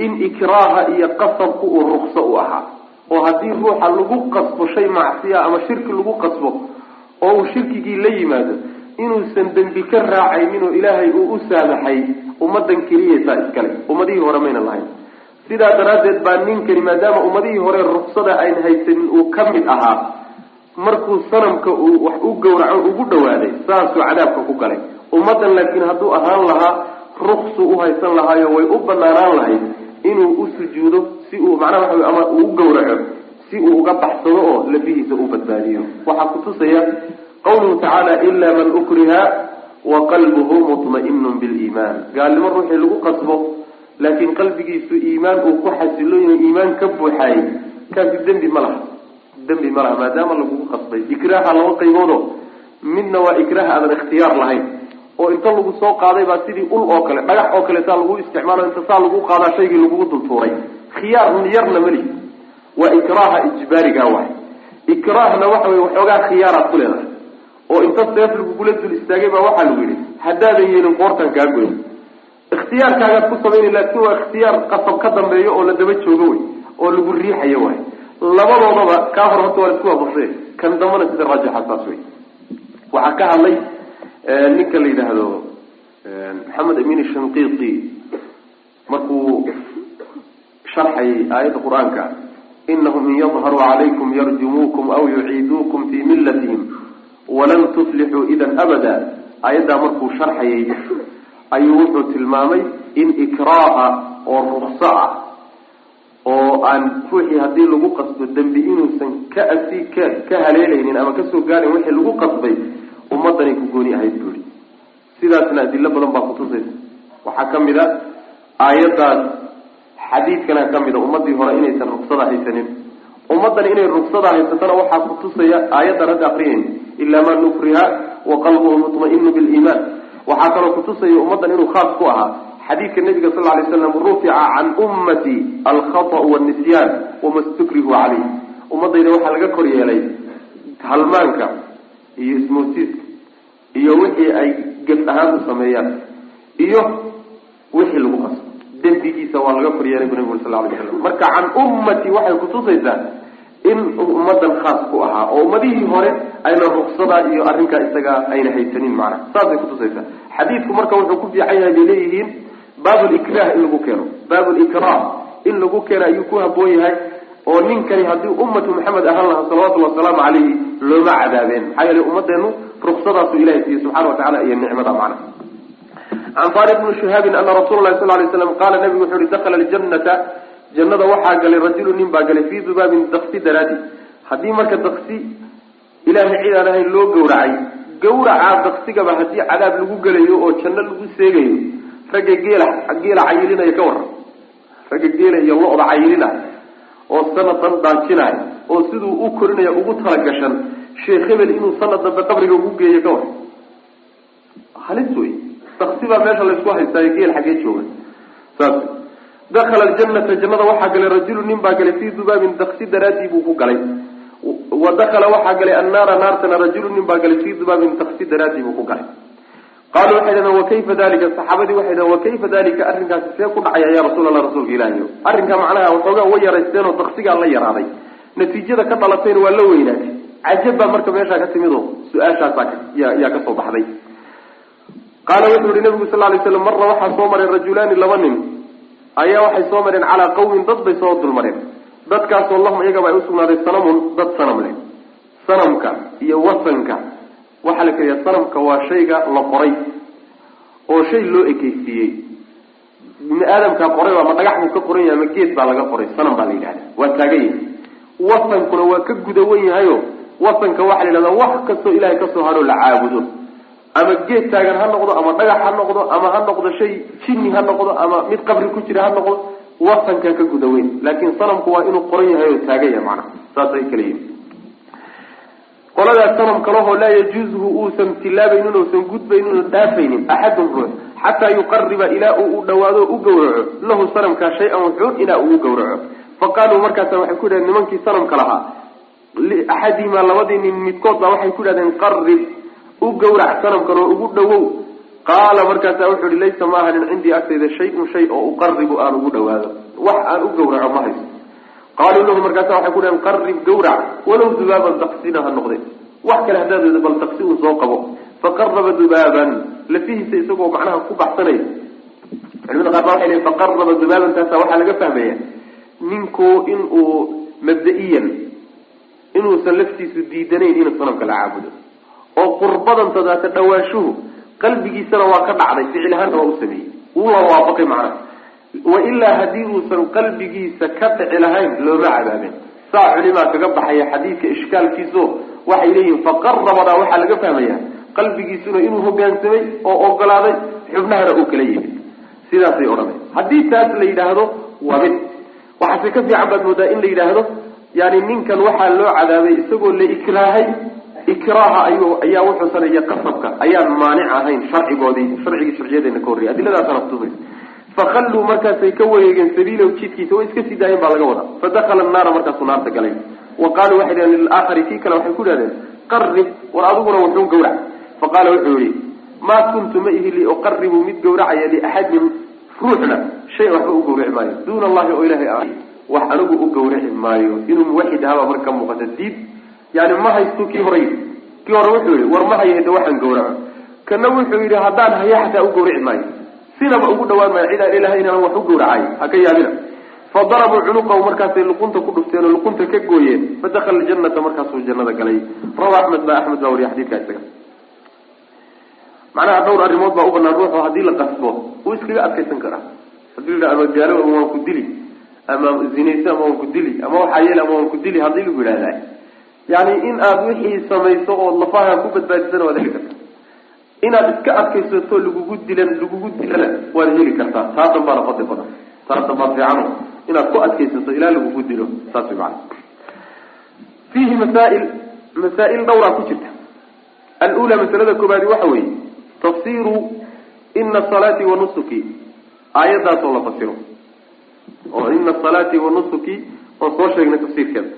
in ikraaha iyo qasabku uu rukso u ahaa. Oo haddii ruuxa lagu qasbo shay macsiya ama shirki lagu qasbo oo uu shirkigii la yimaado inuusan dembi ka raacaynin oo ilaahay uu u saamaxay ummadan keliyeetaa iskale ummadihii hore mayna lahayn. Sidaa daraaddeed baa ninkani maadaama ummadihii hore ruksada ayn haysanin uu ka mid ahaa markuu sanamka uu wax u gowraco ugu dhawaaday saasuu cadaabka ku galay ummaddan laakiin hadduu ahaan lahaa ruksu u haysan lahaayo way u banaanaan lahayd inuu u sujuudo si uu macnaha waxa ama uu u gowraco si uu uga baxsado oo lafihiisa u badbaadiyo. Waxaa kutusaya qawluhu tacaala ila man ukriha wa qalbuhu mutma'inun biliimaan gaalnimo ruuxii lagu qasbo laakiin qalbigiisu iimaan uu ku xasilon yahay iimaan ka buuxaayey kaasi dembi ma laha. Dembi ma laha maadaama lagugu qasbay. Ikraaha laba qayboodo midna waa ikraah aadan ikhtiyaar lahayn oo inta lagu soo qaaday baa sidii ul oo kale dhagax oo kale saa lagu isticmaalo inta saa lagu qaadaa shaygii lagugu dultuuray. Khiyaar yarna mali waa ikraaha ijbaariga waay. Ikraahna waxa wey waxoogaa khiyaaraad ku leedahay. Oo inta seef lagugula dul istaagay baa waxaa lagu yidhi haddaadan yeelin qoortan kaa goyn. Ikhtiyaarkaagaad ku samayna laakiin waa ikhtiyaar qasab ka dambeeyo oo la daba joogo wey oo lagu riixayo waay. Labadoodaba kaa hor horta waa isku waafaqsay kan dambana sida raajixa saas wey waxaa ka hadlay ninka la yidhaahdo maxamed amin shanqiiti markuu sharxayay aayadda qur'aanka inahum in yadharuu calaykum yarjumuukum aw yuciiduukum fii millatihim walan tuflixuu idan abada. Aayaddaa markuu sharxayay ayuu wuxuu tilmaamay in ikraaha oo rukso ah oo aan ruuxii haddii lagu qasbo dembi inuusan ka asi ka ka haleelaynin ama ka soo gaarayn wixii lagu qasbay ummaddanay ku gooni ahayd buuri. Sidaasna adilo badan baa kutusaysa waxaa ka mid a aayaddaas xadiidkana ka mid a ummadii hore inaysan ruksada haysanin. Ummaddan inay ruksada haysatana waxaa kutusaya aayaddan hadda akriyayn ilaa man nukriha wa qalbuhu mutma'inu biliimaan. Waxaa kaloo kutusaya ummaddan inuu khaas ku ahaa. Xadiidka nabiga sal lay slam rufica can ummati alkhata'u wanisyaan wama stukrihu caleyh ummadayda waxaa laga kor yeelay halmaanka iyo ismoosiiska iyo wixii ay gef ahaan u sameeyaan iyo wixii lagu qaso. Dembigiisa waa laga kor yeelay bu nabig sal lay slam marka can ummati waxay kutusaysaa in ummadan khaas ku ahaa oo ummadihii hore ayna ruksada iyo arrinkaa isaga ayna haysanin macna. Saasay kutusaysaa xadiidku marka wuxuu ku fiican yahay bay leeyihiin baabulikrah in lagu keeno. Baabulikrah in lagu keeno ayuu ku haboon yahay oo ninkani haddii ummatu maxamed ahaan lahaa salawatullhi wasalaamu calayhi looma cadaabeen. Maxaa yeelay ummadeenu ruksadaasuu ilahay siiye subxana watacala iyo nicmada macna can faariq bni shihaabin ana rasuula lahi sal lay slam qaala nabigu wuxu uhi dakhala ljannata jannada waxaa galay rajulu nin baa galay fii dubaabin daksi daraadi. Haddii marka daksi ilaahay cid aan ahayn loo gowracay gawracaa daksigaba haddii cadaab lagu gelayo oo janno lagu seegayo ragga geela geela cayilinaya ka waran. Ragga geela iyo lo-da cayilinaya oo sanadan daajinaya oo siduu u korinaya ugu talagashan sheekh hebel inuu sanad dambe qabriga ugu geeyo ka waran halis wey daksi baa meesha laysku haystaayo geel xaggee jooga saas dakhala aljanata jannada waxaa galay rajulu nin baa galay fii dubaabin daksi daraadii buu ku galay wa dakhala waxaa galay annaara naartana rajulu nin baa galay fii dubaabin daksi daraadii buu ku galay qaalu waxay dhahdeen wakayfa dalika saxaabadii waxay dhahen wakayfa dalika arrinkaasi see ku dhacaya ya rasuul allah rasuulka ilaahi. Arrinkaa macnaha waxoogaa way yaraysteen daksigaa la yaraaday. Natiijada ka dhalatayna waa la weynaatay cajab baa marka meeshaa ka timid oo su'aashaasaa yaa ka soo baxday qaala wuxuu yihi nabigu sal lay slam marra waxaa soo maray rajulaani laba nin ayaa waxay soo mareen calaa qawmin dad bay soo dulmareen dadkaasoo lahum iyagaba ay usugnaaday sanamun dad sanam leh sanamka iyo wasanka waxaa la keliyaa sanamka waa shayga la qoray oo shay loo ekeysiiyey ibni aadamkaa qoray ama dhagax buu ka qoran yahay ama geed baa laga qoray sanam baa la yidhahda waa taagan yahay wasankuna waa ka gudawan yahayo wasanka waxaa la yidhahdaa wax kastoo ilahay ka soo hadhoo la caabudo. Ama geed taagan ha noqdo ama dhagax ha noqdo ama ha noqdo shay jinni ha noqdo ama mid qabri ku jira ha noqdo wasankaa ka gudaweyn laakiin sanamku waa inuu qoran yahay oo taagan yahay macnaha. Saasay kala yihiin qoladaas sanam kalehoo laa yajuuzuhu uusan tilaabaynin uusan gudbaynin uusan dhaafaynin axadun ruux xataa yuqariba ilaa uu u dhawaado o u gawraco lahu sanamkaa shay-an wuxuun ilaa uu u gawraco fa qaaluu markaasa waxay ku yidhahdeen nimankii sanamka lahaa liaxadihimaa labadii nin midkood baa waxay ku yidhahdeen qarib u gawrac sanamkan oo ugu dhawow qaala markaasa wuxuu ihi laysa ma ahanin cindii agtayda shay-un shay oo uqaribu aan ugu dhawaado wax aan u gawraco ma hayso. Qaaluu lahu markaasa waxay ku dhaheen qarib gawrac. Walow dubaaban daqsina ha noqde wax kale haddaad bal daqsi un soo qabo. Faqaraba dubaaban. Lafihiisa isagoo macnaha ku baxsanaya. Culimada qaar baa waxay lehin faqaraba dubaabantaasa waxaa laga fahmaya ninku in uu mabda-iyan inuusan laftiisu diidanayn inuu sanamka la caabudo. oo qurbadan tadaata dhawaashuhu qalbigiisana waa ka dhacday ficil ahaanna waa u sameeyey. Wuu la waafaqay macnaha. Wailaa haddii uusan qalbigiisa ka dhici lahayn looma cadaabeen saa culimaa kaga baxaya xadiidka ishkaalkiiso waxay leeyihiin faqarabadaa waxaa laga fahmaya qalbigiisuna inuu hogaansamay oo ogolaaday xubnahana uu kala yimid. Sidaasay odhanay. Haddii taas la yidhaahdo waa mid. Waxaase ka fiican baad moodaa in la yidhaahdo yani ninkan waxaa loo cadaabay isagoo la ikraahay ikraaha ayuu ayaa wuxuu saneeya qasabka ayaan maanic ahayn sharcigoodii sharcigii sharciyadeena ka horreyay adiladaasana kutubaysa fakalluu markaasay ka wareegeen sabiilahu jidkiisa way iska sii daayeen baa laga wadaa. Fadakala annaara markaasuu naarta galay. Wa qaaluu waxay dhaheen lilaakhari kii kale waxay ku dhahdeen qarib war adiguna wuxuu gawrac faqaala wuxuu yihi maa kuntu ma ihi liuqaribu mid gawracaya liaxadin ruuxna shay waxba u gawraci maayo. Duuna allahi oo ilahay wax anigu u gawraci maayo inuu muwaxid ahaabaa marka muuqata diid yani ma haysto kii yidhi kii hore wuxuu yihi war ma hayada waxaan gawraco. Kana wuxuu yidhi haddaan haya xataa u gawraci maayo. Sinaba ugu dhawaan maayo cidaan ilahay inaan wax u gawracay. Ha ka yaabina. Fadarabuu cunuqahu markaasay luqunta ku dhufteen oo luqunta ka gooyeen. Fadakala janata markaasuu jannada galay. Rawa axmed ba axmed baa wariya xadidka isaga. Macnaha dhowr arrimood baa u banaan ruuxu haddii la qasbo wuu iskaga adkaysan karaa. Hadii la ama gaalo ama waan ku dili ama zinayso ama waan ku dili ama waxaa yeele ama waan ku dili haddii lagu yidhahdaa yani in aada wixii samayso ood lafaha ku badbaadisana waad heli kartaa. Inaad iska adkaysato lagugu dilan lagugu dilana waad heli kartaa. Taa danbaana fadli badan. Taa danbaa fiicano inaad ku adkaysato ilaa lagugu dilo saas way macana fiihi masaail masaa-il dhowraa ku jirta. Alula masalada koobaadi waxa weeye tafsiru ina salaati wa nusuki. Aayaddaas la fasiro oo ina salaati wa nusuki oon soo sheegnay tafsiirkeeda.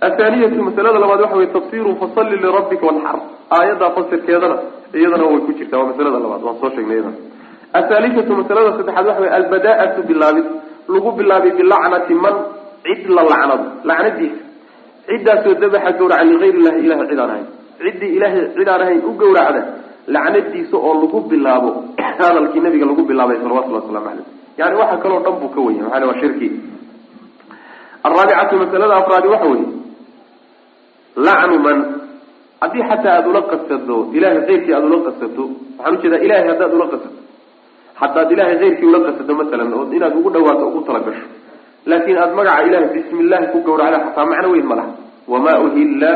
Athaaniyatu masalada labaad waxa weye tafsiru fasalli lirabbika wanxar aayaddaa fasirkeedana iyadana way ku jirtaa waa masalada labaad waan soo sheegnay iyadana. Athaalithatu masalada saddexaad waxa weye albada-atu bilaabid. Lagu bilaabay bilacnati man cid la lacnado lacnadiisa. Ciddaasoo dabaxa gawraca ligayr illahi ilahay cid aan ahayn. Ciddii ilaahay cid ahayn u gawracda lacnadiisa oo lagu bilaabo. Hadalkii nabiga lagu bilaabay salawatullahi waslamu caleyh yani waxa kaloo dhan buu ka wenya maaa waa shirki. Araabicatu masalada afraadi waxa weye lacnu man haddii xataa aada ula qasado ilahay keyrkii aada ula qasato waxaan u jeedaa ilahay haddaad ula qasato. Haddaad ilahay keyrkii ula qasato masalan oo inaad ugu dhawaato ugu talagasho laakin aada magaca ilahay bismi illahi ku gawracda xataa macno weyn ma laha. Wamaa uhilla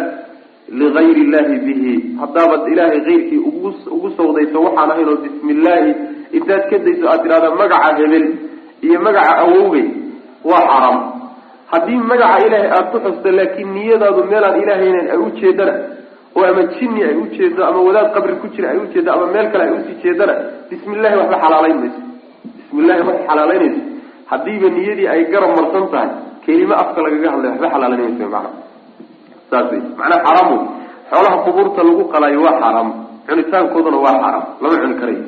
ligayr illahi bihi. Haddaabad ilaahay keyrkii ugu ugu sawdayso waxaan ahayn oo bismi illaahi intaad ka dayso aad tidhahda magaca hebel iyo magaca awowgay waa xaaraam haddii magaca ilaahay aada ku xusto laakiin niyadaadu meelaan ilaahaynan ay ujeedana oo ama jinni ay ujeedo ama wadaad qabri ku jira ay ujeedo ama meel kale ay u sii jeedana bismi illahi waxba xalaalayn mayso. Bismi illahi xalaalaynayso haddiiba niyadii ay garab marsan tahay kelimo afka lagaga hadlay waxba xalaalayn mayso macana saas wey macnaa xaaraam wey xoolaha qubuurta lagu qalaayo waa xaaraam cunitaankoodana waa xaaraam lama cuni karayo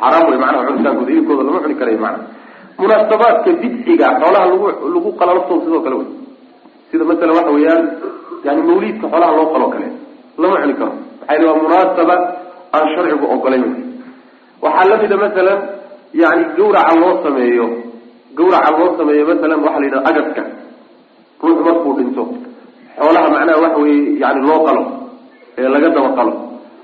xaaraam wey macnaha cunitaankooda hilibkooda lama cuni karayo macana munaasabaadka bidciga xoolaha lagu lagu qala laftooda sidoo kale wey. Sida masalan waxa weeyaan yani mawliidka xoolaha loo qaloo kale lama cuni karo. Maxaa yili waa munaasaba aan sharcigu ogolayn waxaa lamida masalan yani gawraca loo sameeyo gawraca loo sameeyo masalan waxaa la yidhaha agaska. Ruux markuu dhinto xoolaha macnaha waxa weye yani loo qalo ee laga daba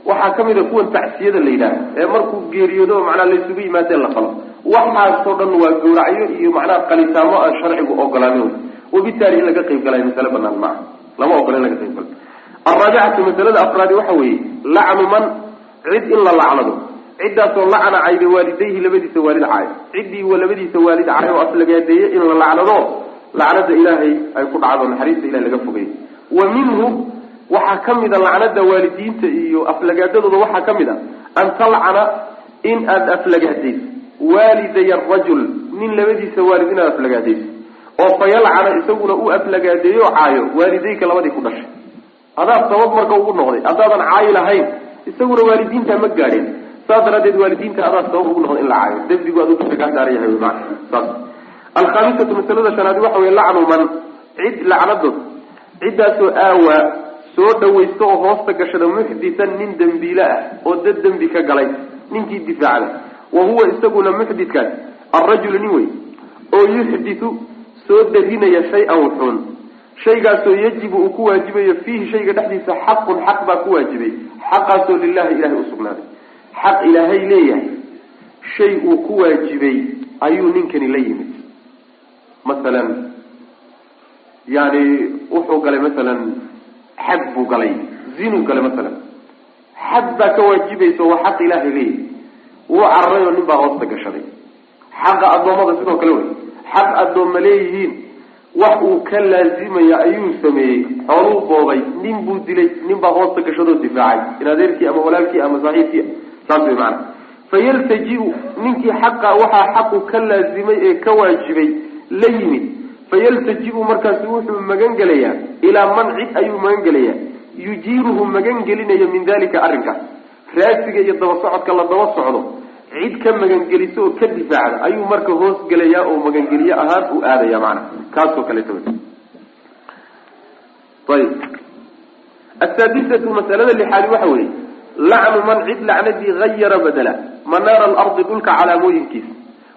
waxaa ka mid a kuwan tacsiyada la yidhaha ee markuu geeriyoodo macnaha laysugu yimaadeen la qalo waxaasoo dhan waa gawracyo iyo macnaha qalitaamo aan sharcigu ogolaanin wabitaali in laga qayb galayo masale banaan maaha lama ogola in laga qayb galo alraabicatu masalada afraadi waxa weeye lacnu man cid in la lacnado. Ciddaasoo lacna cayda waalidayhi labadiisa waalid caayo. Ciddii labadiisa waalid caayo oo aslagaadeeye in la lacnado lacnada ilaahay ay ku dhacdo naxariista ilahay laga fogay wa minhu waxaa ka mid a lacnada waalidiinta iyo aflagaadadooda waxaa ka mid a an talcana in aada aflagaadayso. Waaliday arajul nin labadiisa waalid inaad aflagaadayso. Oo fayalcana isaguna u aflagaadeeyo caayo waalidayka labadii ku dhashay. Adaa sabab marka ugu noqday haddaadan caayi lahayn isaguna waalidiinta ma gaadhin. Saas daraaddeed waalidiinta adaa sabab ugu noqday in la caayo. Dembigu aduu dusha kaa saaran yahay maa saas. Alkhaamisatu masalada shanaadi waxa wey lacnu man. Cid lacnadood ciddaasoo aawaa soo dhawaysta oo hoosta gashada muxditan nin dembiile ah oo dad dembi ka galay ninkii difaacda wa huwa isaguna muxditkaas alrajulu nin wey oo yuxditu soo darinaya shay-an wuxuun. Shaygaasoo yajibu uu ku waajibayo fiihi shayga dhexdiisa xaqun xaq baa ku waajibay. Xaqaasoo lilahi ilahay usugnaaday xaq ilaahay leeyahay. Shay uu ku waajibay ayuu ninkani la yimid. Masalan yani wuxuu galay masalan xad buu galay. Zinuu galay masalan. Xad baa ka waajibaysa waa xaq ilaahay leeyahay wuu cararay oo nin baa hoosta gashaday. Xaqa addoommada sidoo kale wey. Xaq addoomma leeyihiin. Wax uu ka laazimaya ayuu sameeyey. Xooluu boobay. Nin buu dilay. Nin baa hoosta gashadoo difaacay. In adeerkii ama walaalkii ama saaxiibkii. Saas wey maana fayaltaji-u ninkii xaqa waxaa xaqu ka laazimay ee ka waajibay la yimid fayaltaji-u markaasu wuxuu magan gelayaa ilaa man cid ayuu magan gelayaa yujiiruhu magan gelinaya min dalika arrinkaas raasiga iyo daba socodka la daba socdo cid ka magangeliso oo ka difaacda ayuu marka hoos gelayaa oo magangeliye ahaan u aadaya macana kaasoo kaleeto ayib. Asaadisatu masalada lixaadi waxa weeye lacnu man cid lacnadii hayara badela manaara alardi dhulka calaamooyinkiisa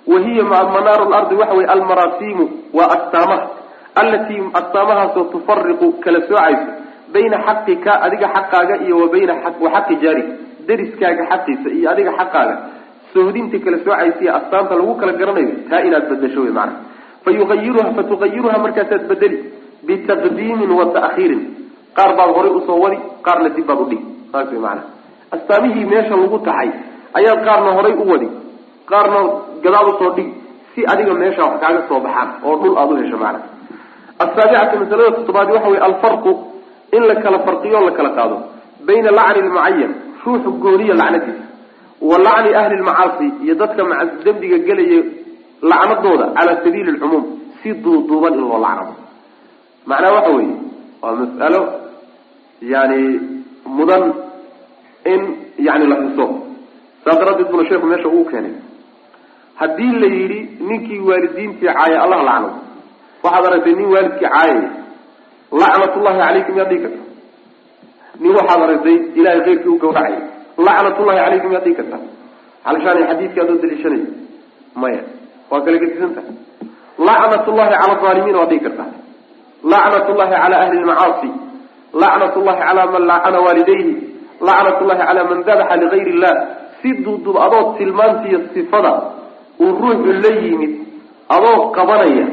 wa hiya manaaru lardi waxa weye almarasiimu waa astaamaha allatii astaamahaasoo tufariqu kala soocayso bayna xaqika adiga xaqaaga iyo wa bayna wa xaqi dariskaaga xaqiisa iyo adiga xaqaaga sohdinta kala soocaysiiyo astaanta lagu kala garanayo taa inaad bedasho wey maana fa yuayiruha markaasaad bedeli bitaqdiimin wa ta'khiirin qaar baad horay u soo wadi qaarna dib baad udhigi saas wey maana astaamihii meesha lagu taxay ayaad qaarna horay u wadi qaarna gadaal u soo dhigi si adiga meesha wax kaaga soo baxaan oo dhul aada u hesho maana asaabicatu masalada toddobaadi waxa wey alfarqu in la kala farqiyo o la kala qaado. Bayna lacni lmucayan ruuxu gooniya lacnadiisa wa lacni ahli lmacaasi iyo dadka dembiga gelaya lacnadooda cala sabiili lcumuum si duuduuban in loo lacnado. Macnaha waxa weeye waa mas'alo yani mudan in yani la xuso. Saas daraaddeed buna sheeku meesha uu keenay haddii la yidhi ninkii waalidiintii caaya allah lacnado waxaad aragtay nin waalidkii caayaya lacnatullahi calaykum yaad dhigi karta. Nin waxaad aragtay ilahay keyrkii u gawracay lacnatullahi calaykum yaad dhigi karta. Alshaan xadiidkii adoo daliishanaya maya. Waa kala gedisan tahay lacnatullahi cala alaalimiina waad dhigi kartaa lacnatullahi cala ahli lmacaasi lacnatullahi cala man lacana waalidayhi. Lacnatullahi cala man dabaxa ligayr illah. Si duudub adoo tilmaantiiyo sifada uu ruuxu la yimid adoo qabanaya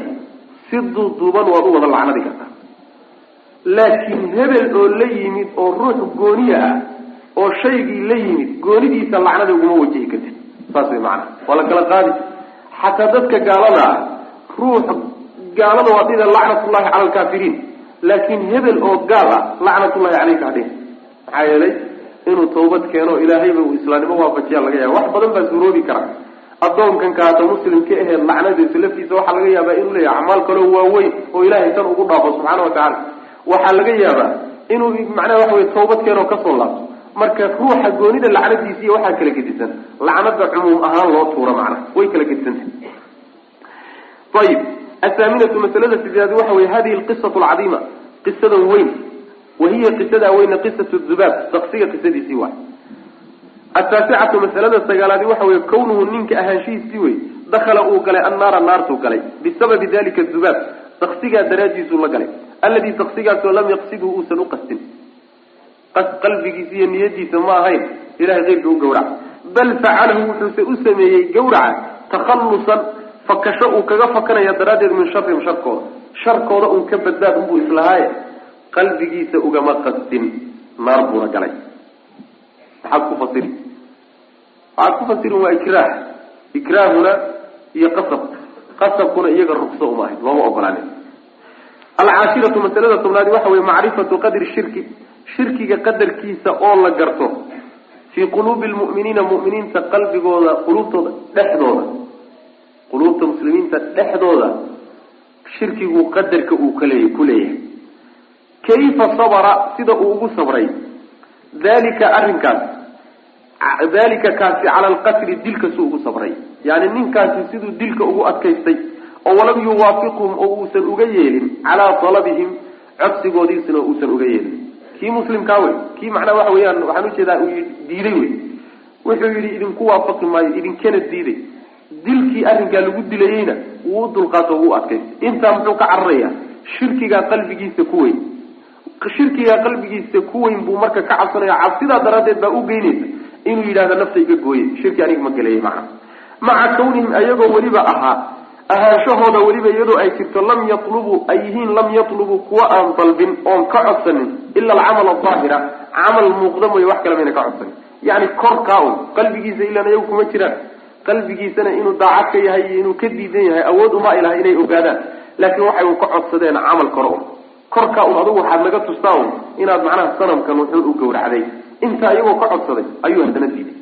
si duuduuban waad u wada lacnadi kartaa. Laakiin hebel oo la yimid oo ruux gooniya ah oo shaygii la yimid goonidiisa lacnada uguma wajihi kartid. Saas way macana waa la kala qaadi. Xataa dadka gaalada ah ruux gaalada waa dhida lacnatullahi cala alkaafiriin laakiin hebel oo gaal ah lacnatullahi caleyka hadhin maxaa yeelay inuu tawbad keeno ilaahayba uu islaamnimo waafajiyaa laga yaaba wax badan baa suroobi kara addoonkan kaata muslimka aheed lacnadiisa laftiisa waxaa laga yaabaa inuu leeyahay acmaal kaloo waaweyn oo ilahay tan ugu dhaafo subxaana wa tacala waxaa laga yaabaa inuu macnaha waxa wey tawbad keenoo ka soo laabto. Marka ruuxa goonida lacnadiisa iyo waxaa kala gedisan. Lacnada cumuum ahaan loo tuuro macnaha. Way kala gedisanta ayib athaaminatu masalada sideedaad waxa wey hadihi alqisatu alcadiima. Qisadan weyn wa hiya qisadaa weyne qisatu dubaab. Daqsiga qisadiisii waay ataasicatu masalada sagaalaadi waxa wey kawnuhu ninka ahaanshihiisii wey dakhala uu galay annaara naartuu galay. Bisababi dalika dubaab daqsigaa daraadiisuu la galay. Alladii daqsigaasoo lam yaqsidhu uusan uqastin qalbigiisa iyo niyadiisa ma ahayn ilahay keyrka u gawraca bal facalahu wuxuuse u sameeyey gawraca takhallusan fakasho uu kaga fakanaya daraaddeed min sharihim sharkooda sharkooda uun ka badbaad unbuu islahaaye. Qalbigiisa ugama qastin naar buuna galay. Maxaad ku fasiri waxaad ku fasirin waa ikraah. Ikraahuna iyo qasab. Qasabkuna iyaga rugso uma ahayd looma ogolaanin. Alcaashiratu masalada tobnaadi waxa weye macrifatu qadri shirki. Shirkiga qadarkiisa oo la garto. Fii quluubi lmu'miniina mu'miniinta qalbigooda quluubtooda dhexdooda. Quluubta muslimiinta dhexdooda. Shirkigu qadarka uu kaleey ku leeyahay. Kayfa sabra sida uu ugu sabray. Dalika arrinkaas dalika kaasi cala alqatli dilka suu ugu sabray. Yani ninkaasi siduu dilka ugu adkaystay oo walam yuwaafiqhum oo uusan uga yeelin calaa talabihim codsigoodiisna uusan uga yeelin. Kii muslimkaa wey? Kii macnaa waxa weeyaan waxaan u jeedaa uu diiday wey. Wuxuu yidhi idinku waafaqi maayo idinkana diiday. Dilkii arrinkaa lagu dilayeyna wuu u dulqaato wuu adkaystay. Intaa muxuu ka cararayaa? Shirkigaa qalbigiisa ku weyn. Shirkigaa qalbigiisa ku weyn buu marka ka cabsanaya cabsidaa daraaddeed baa u geynaysa inuu yidhahdo nafta iga gooye shirki aniga ma galeeyay macna. Maca kawnihim ayagoo weliba ahaa ahaanshahooda weliba iyadoo ay jirto lam yatlubuu ay yihiin lam yatlubuu kuwa aan dalbin oon ka codsanin ila alcamal aahira camal muuqda mooye wax kale mayna ka codsanin. Yani korkaa un qalbigiisa ilaan ayagu kuma jiraan. Qalbigiisana inuu daacad ka yahay iyo inuu ka diidan yahay awood uma ay inay ogaadaan. Laakiin waxay un ka codsadeen camal kore un korkaa un adugu waxaad naga tustaa un inaad macnaha sanamkan wuxuun u gawracday intaa iyagoo ka codsaday ayuu haddana diiday.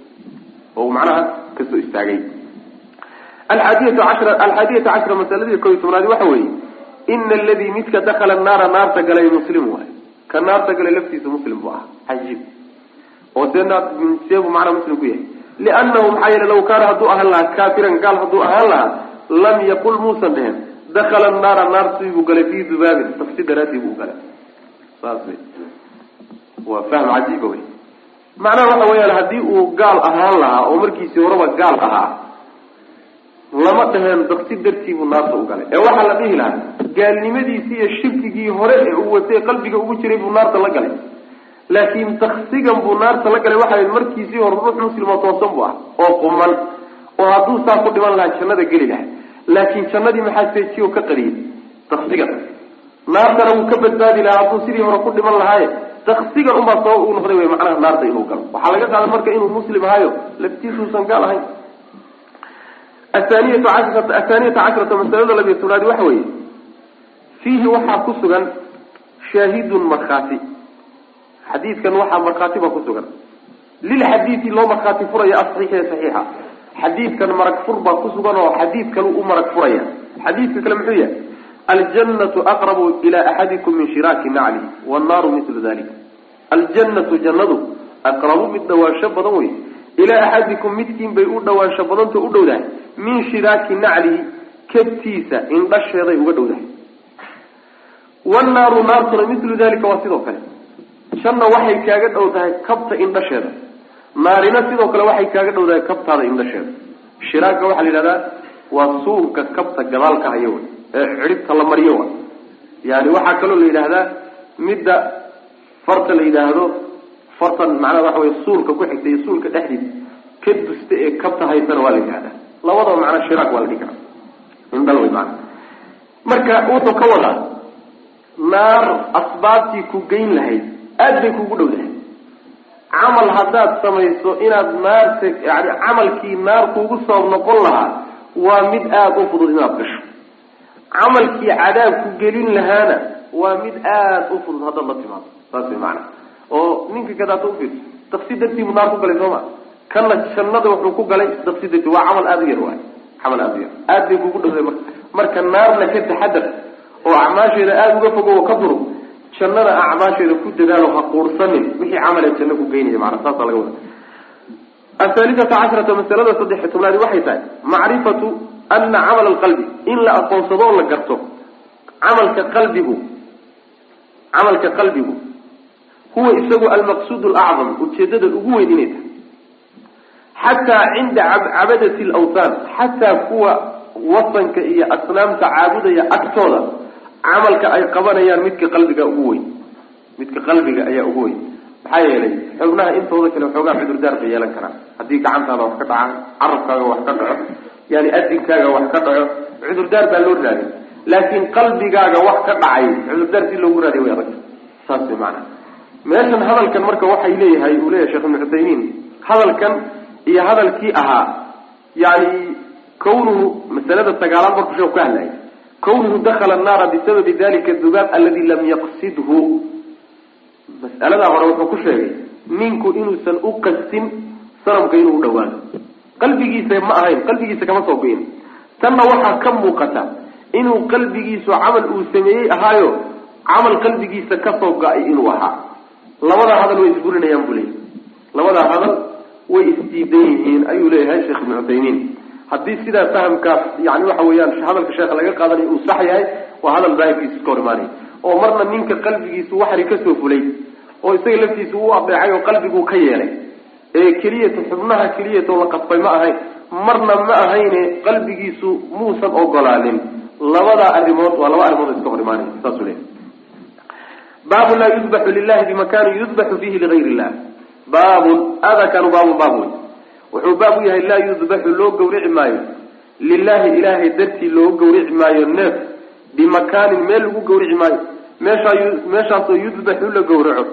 Oo macnaha ka soo istaagay. Alxaadiyatu cashra alxaadiyata cashra masaladii ko iyo tobnaadi waxa weeye ina aladii midka dakala naara naarta galay muslim waay. Ka naarta galay laftiisa muslim buu ahaa cajiib oo see seebuu macnaa muslim ku yahay. Liannahu maxaa yeele law kaana hadduu ahaan lahaa kaafiran gaal hadduu ahaan lahaa lam yaqul muusan dhehen dakala naara naartii buu galay fii dubaabin tafsi daraadii buu galay. Saas wey waa fahm cajiiba wey macnaha waxa weeyaan haddii uu gaal ahaan lahaa oo markiisii horeba gaal ahaa lama dhaheen daksi dartiibuu naarta u galay. Ee waxaa la dhihi lahaa gaalnimadiisii iyo shirkigii hore ee uu watay qalbiga ugu jiray buu naarta la galay. Laakiin daksigan buu naarta la galay waxay markiisii hore ruux muslimo toosan buu ah oo quman oo hadduu saa ku dhiman lahaa jannada geli lahay laakiin jannadii maxaa seejiyo ka qariyay daksigan naartana wuu ka badbaadi lahaa hadduu sidii hore ku dhiman lahaaye daksigan unbaa sabab uu noqday wey macnaha naarta inuu galo. Waxaa laga qaaday marka inuu muslim ahayo laftiisuusan gaal ahayn. Athaniyatu cashrata athaaniyata cashrata masalada labiyo tobnaadi waxa weeye fiihi waxaa ku sugan shaahidun markhaati. Xadiidkan waxaa markhaati baa ku sugan. Lilxadiidi loo markhaati furaya asaxiixi ee saxiixa. Xadiidkan marag fur baa ku sugan oo xadiid kalu u marag furaya. Xadiidka kale muxuu yahay aljannatu aqrabu ila axadikum min shiraaki naclihi wannaaru milu dalik aljannatu jannadu aqrabu mid dhawaansho badan wey ilaa axadikum midkiin bay u dhawaansho badanta u dhowdahay min shiraaki naclihi kabtiisa indhasheeday uga dhowdahay wannaaru naartuna milu dalika waa sidoo kale janna waxay kaaga dhow tahay kabta indhasheeda naarina sidoo kale waxay kaaga dhow tahay kabtaada indhasheeda shiraagga waxaa la yidhahdaa waa suunka kabta gadaalka haya wey ee cidhibta la mariyo wa yani waxaa kaloo la yidhaahdaa midda farta la yidhaahdo fartan macnaha waxa wey suulka ku xigta iyo suulka dhexdiisa ka dusta ee kabta haysana waa la yidhahdaa labadaba macnaa shiraag waa la dhihi karaa. Indhal wey maana marka wuxuu ka wadaa naar asbaabtii ku geyn lahayd aada bay kugu dhow dahay. Camal haddaad samayso inaad naarta yani camalkii naar kuugu sabab noqon lahaa waa mid aada u fudud inaad gasho camalkii cadaab ku gelin lahaana waa mid aada u fudud haddaad la timaado. Saas way macanaa oo ninka kadaata ufiirso daksi dartiibuu naar ku galay sooma kana jannada wuxuu ku galay daksi dartii. Waa camal aada u yar waay camal aada u yar. Aada bay kugu dhowdahay marka. Marka naarna ka taxadar oo acmaasheeda aada uga fogo oo ka durug jannada acmaasheeda ku dadaalo ha quursanin wixii camale janno ku geynaya maana saasa laga wada athaalithata cashrata masalada saddex tobnaadi waxay tahay macrifatu ana camala alqalbi in la aqoonsado oo la garto camalka qalbigu camalka qalbigu huwa isagu almaqsuud alacdam ujeedada ugu weyn inay tahay xataa cinda cabadati alawthan xataa kuwa wasanka iyo asnaamta caabudaya agtooda camalka ay qabanayaan midka qalbiga ugu weyn midka qalbiga ayaa ugu weyn maxaa yeelay xubnaha intooda kale waxoogaa cudurdaar bay yeelan karaan haddii gacantaada wax ka dhacaan carabkaaga wax ka dhaco yani adinkaaga wax ka dhaco cudurdaar baa loo raadiy laakiin qalbigaaga wax ka dhacay cudurdaar si loogu raadiy way adag saas way maanaa meeshan hadalkan marka waxay leeyahay uu leeyahay sheekh ibnu cuthaymiin hadalkan iyo hadalkii ahaa yani kawnuhu masalada sagaalaad marku sheeku ka hadlayay kawnuhu dakala annaara bisababi dalika dubaab aladi lam yaqsidhu. Mas'aladaa hore wuxuu ku sheegay ninku inuusan u qastin sanamka inuu u dhawaado qalbigiisa ma ahayn qalbigiisa kama soo go-in tanna waxaa ka muuqata inuu qalbigiisu camal uu sameeyey ahaayo camal qalbigiisa ka soo go'ay inuu ahaa. Labadaa hadal way isburinayaan buu leeyahy labadaa hadal way isdiidan yihiin ayuu leeyahay sheekh ibnu cuthaymiin. Haddii sidaa fahamkaas yani waxa weeyaan hadalka sheekha laga qaadanayo uu sax yahay waa hadal daahirkiisa iska hor imaanaya oo marna ninka qalbigiisu waxri ka soo fulay oo isaga laftiisa u adeecay oo qalbiguu ka yeelay ee keliyata xubnaha keliyata la qasbay ma ahayn. Marna ma ahayne qalbigiisu muusan ogolaanin. Labadaa arrimood waa laba arrimood iska hor imaanaya saasuu leeyahy baabu laa yudbaxu lilahi bimakani yudbaxu fihi ligayr illah baabun adakanu baabun baab wey wuxuu baab u yahay laa yudbaxu loo gawrici maayo. Lilahi ilaahay dartii loo gawrici maayo neef. Bimakaanin meel lagu gawrici maayo. Meeshaa meeshaasoo yudbaxu la gawraco.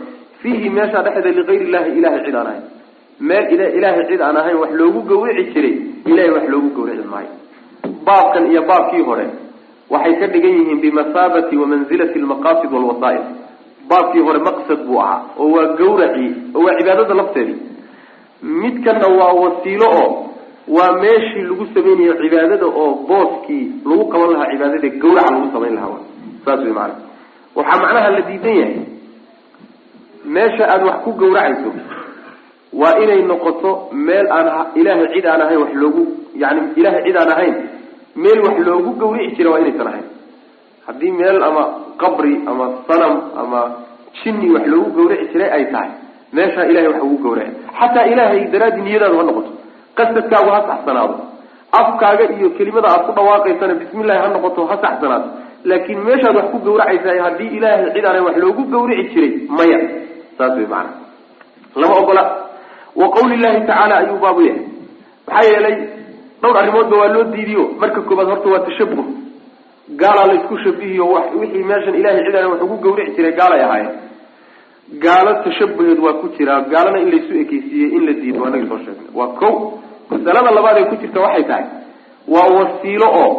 Fiihi meeshaa dhexeeda ligayr illahi ilahay cid aan meel ilaahay cid aan ahayn wax loogu gawrici jiray ilahay wax loogu gawrici maayo. Baabkan iyo baabkii hore waxay ka dhigan yihiin bimasaabati wamanzilati lmaqasid walwasaa'il baabkii hore maqsad buu ahaa oo waa gawracii oo waa cibaadada lafteedii. Midkanna waa wasiilo oo waa meeshii lagu samaynayo cibaadada oo booskii lagu qaban lahaa cibaadada gawraca lagu samayn lahaa saas wey maana waxaa macnaha la diidan yahay. Meesha aada wax ku gawracayso waa inay noqoto meel aan ilaahay cid aan ahayn wax loogu yani ilaahay cid aan ahayn meel wax loogu gawrici jira waa inaysan ahayn. Haddii meel ama qabri ama sanam ama jinni wax loogu gawraci jiray ay tahay meeshaa ilahay wax ugu gawraci xataa ilaahay daraaddi niyadaadu ha noqoto qasadkaagu ha saxsanaado afkaaga iyo kelimada aad ku dhawaaqaysana bismillahi ha noqoto ha saxsanaado. Laakiin meeshaad wax ku gawracaysa haddii ilaahay cid aanay wax loogu gawrici jiray maya. Saas wey maana lama ogola wa qawli llahi tacaala ayuu baabu yahay. Maxaa yeelay dhowr arrimoodba waa loo diidiyo. Marka koobaad horta waa tashabuh gaalaa la isku shabihiyo wixii meeshan ilahay cid aan wax ugu gawrici jiray gaalay ahaayeen. Gaalo tashabuheed waa ku jiraa gaalana in laysu ekeysiiyey in la diido anaga soo sheegnay. Waa ko masalada labaad ee ku jirta waxay tahay waa wasiilo oo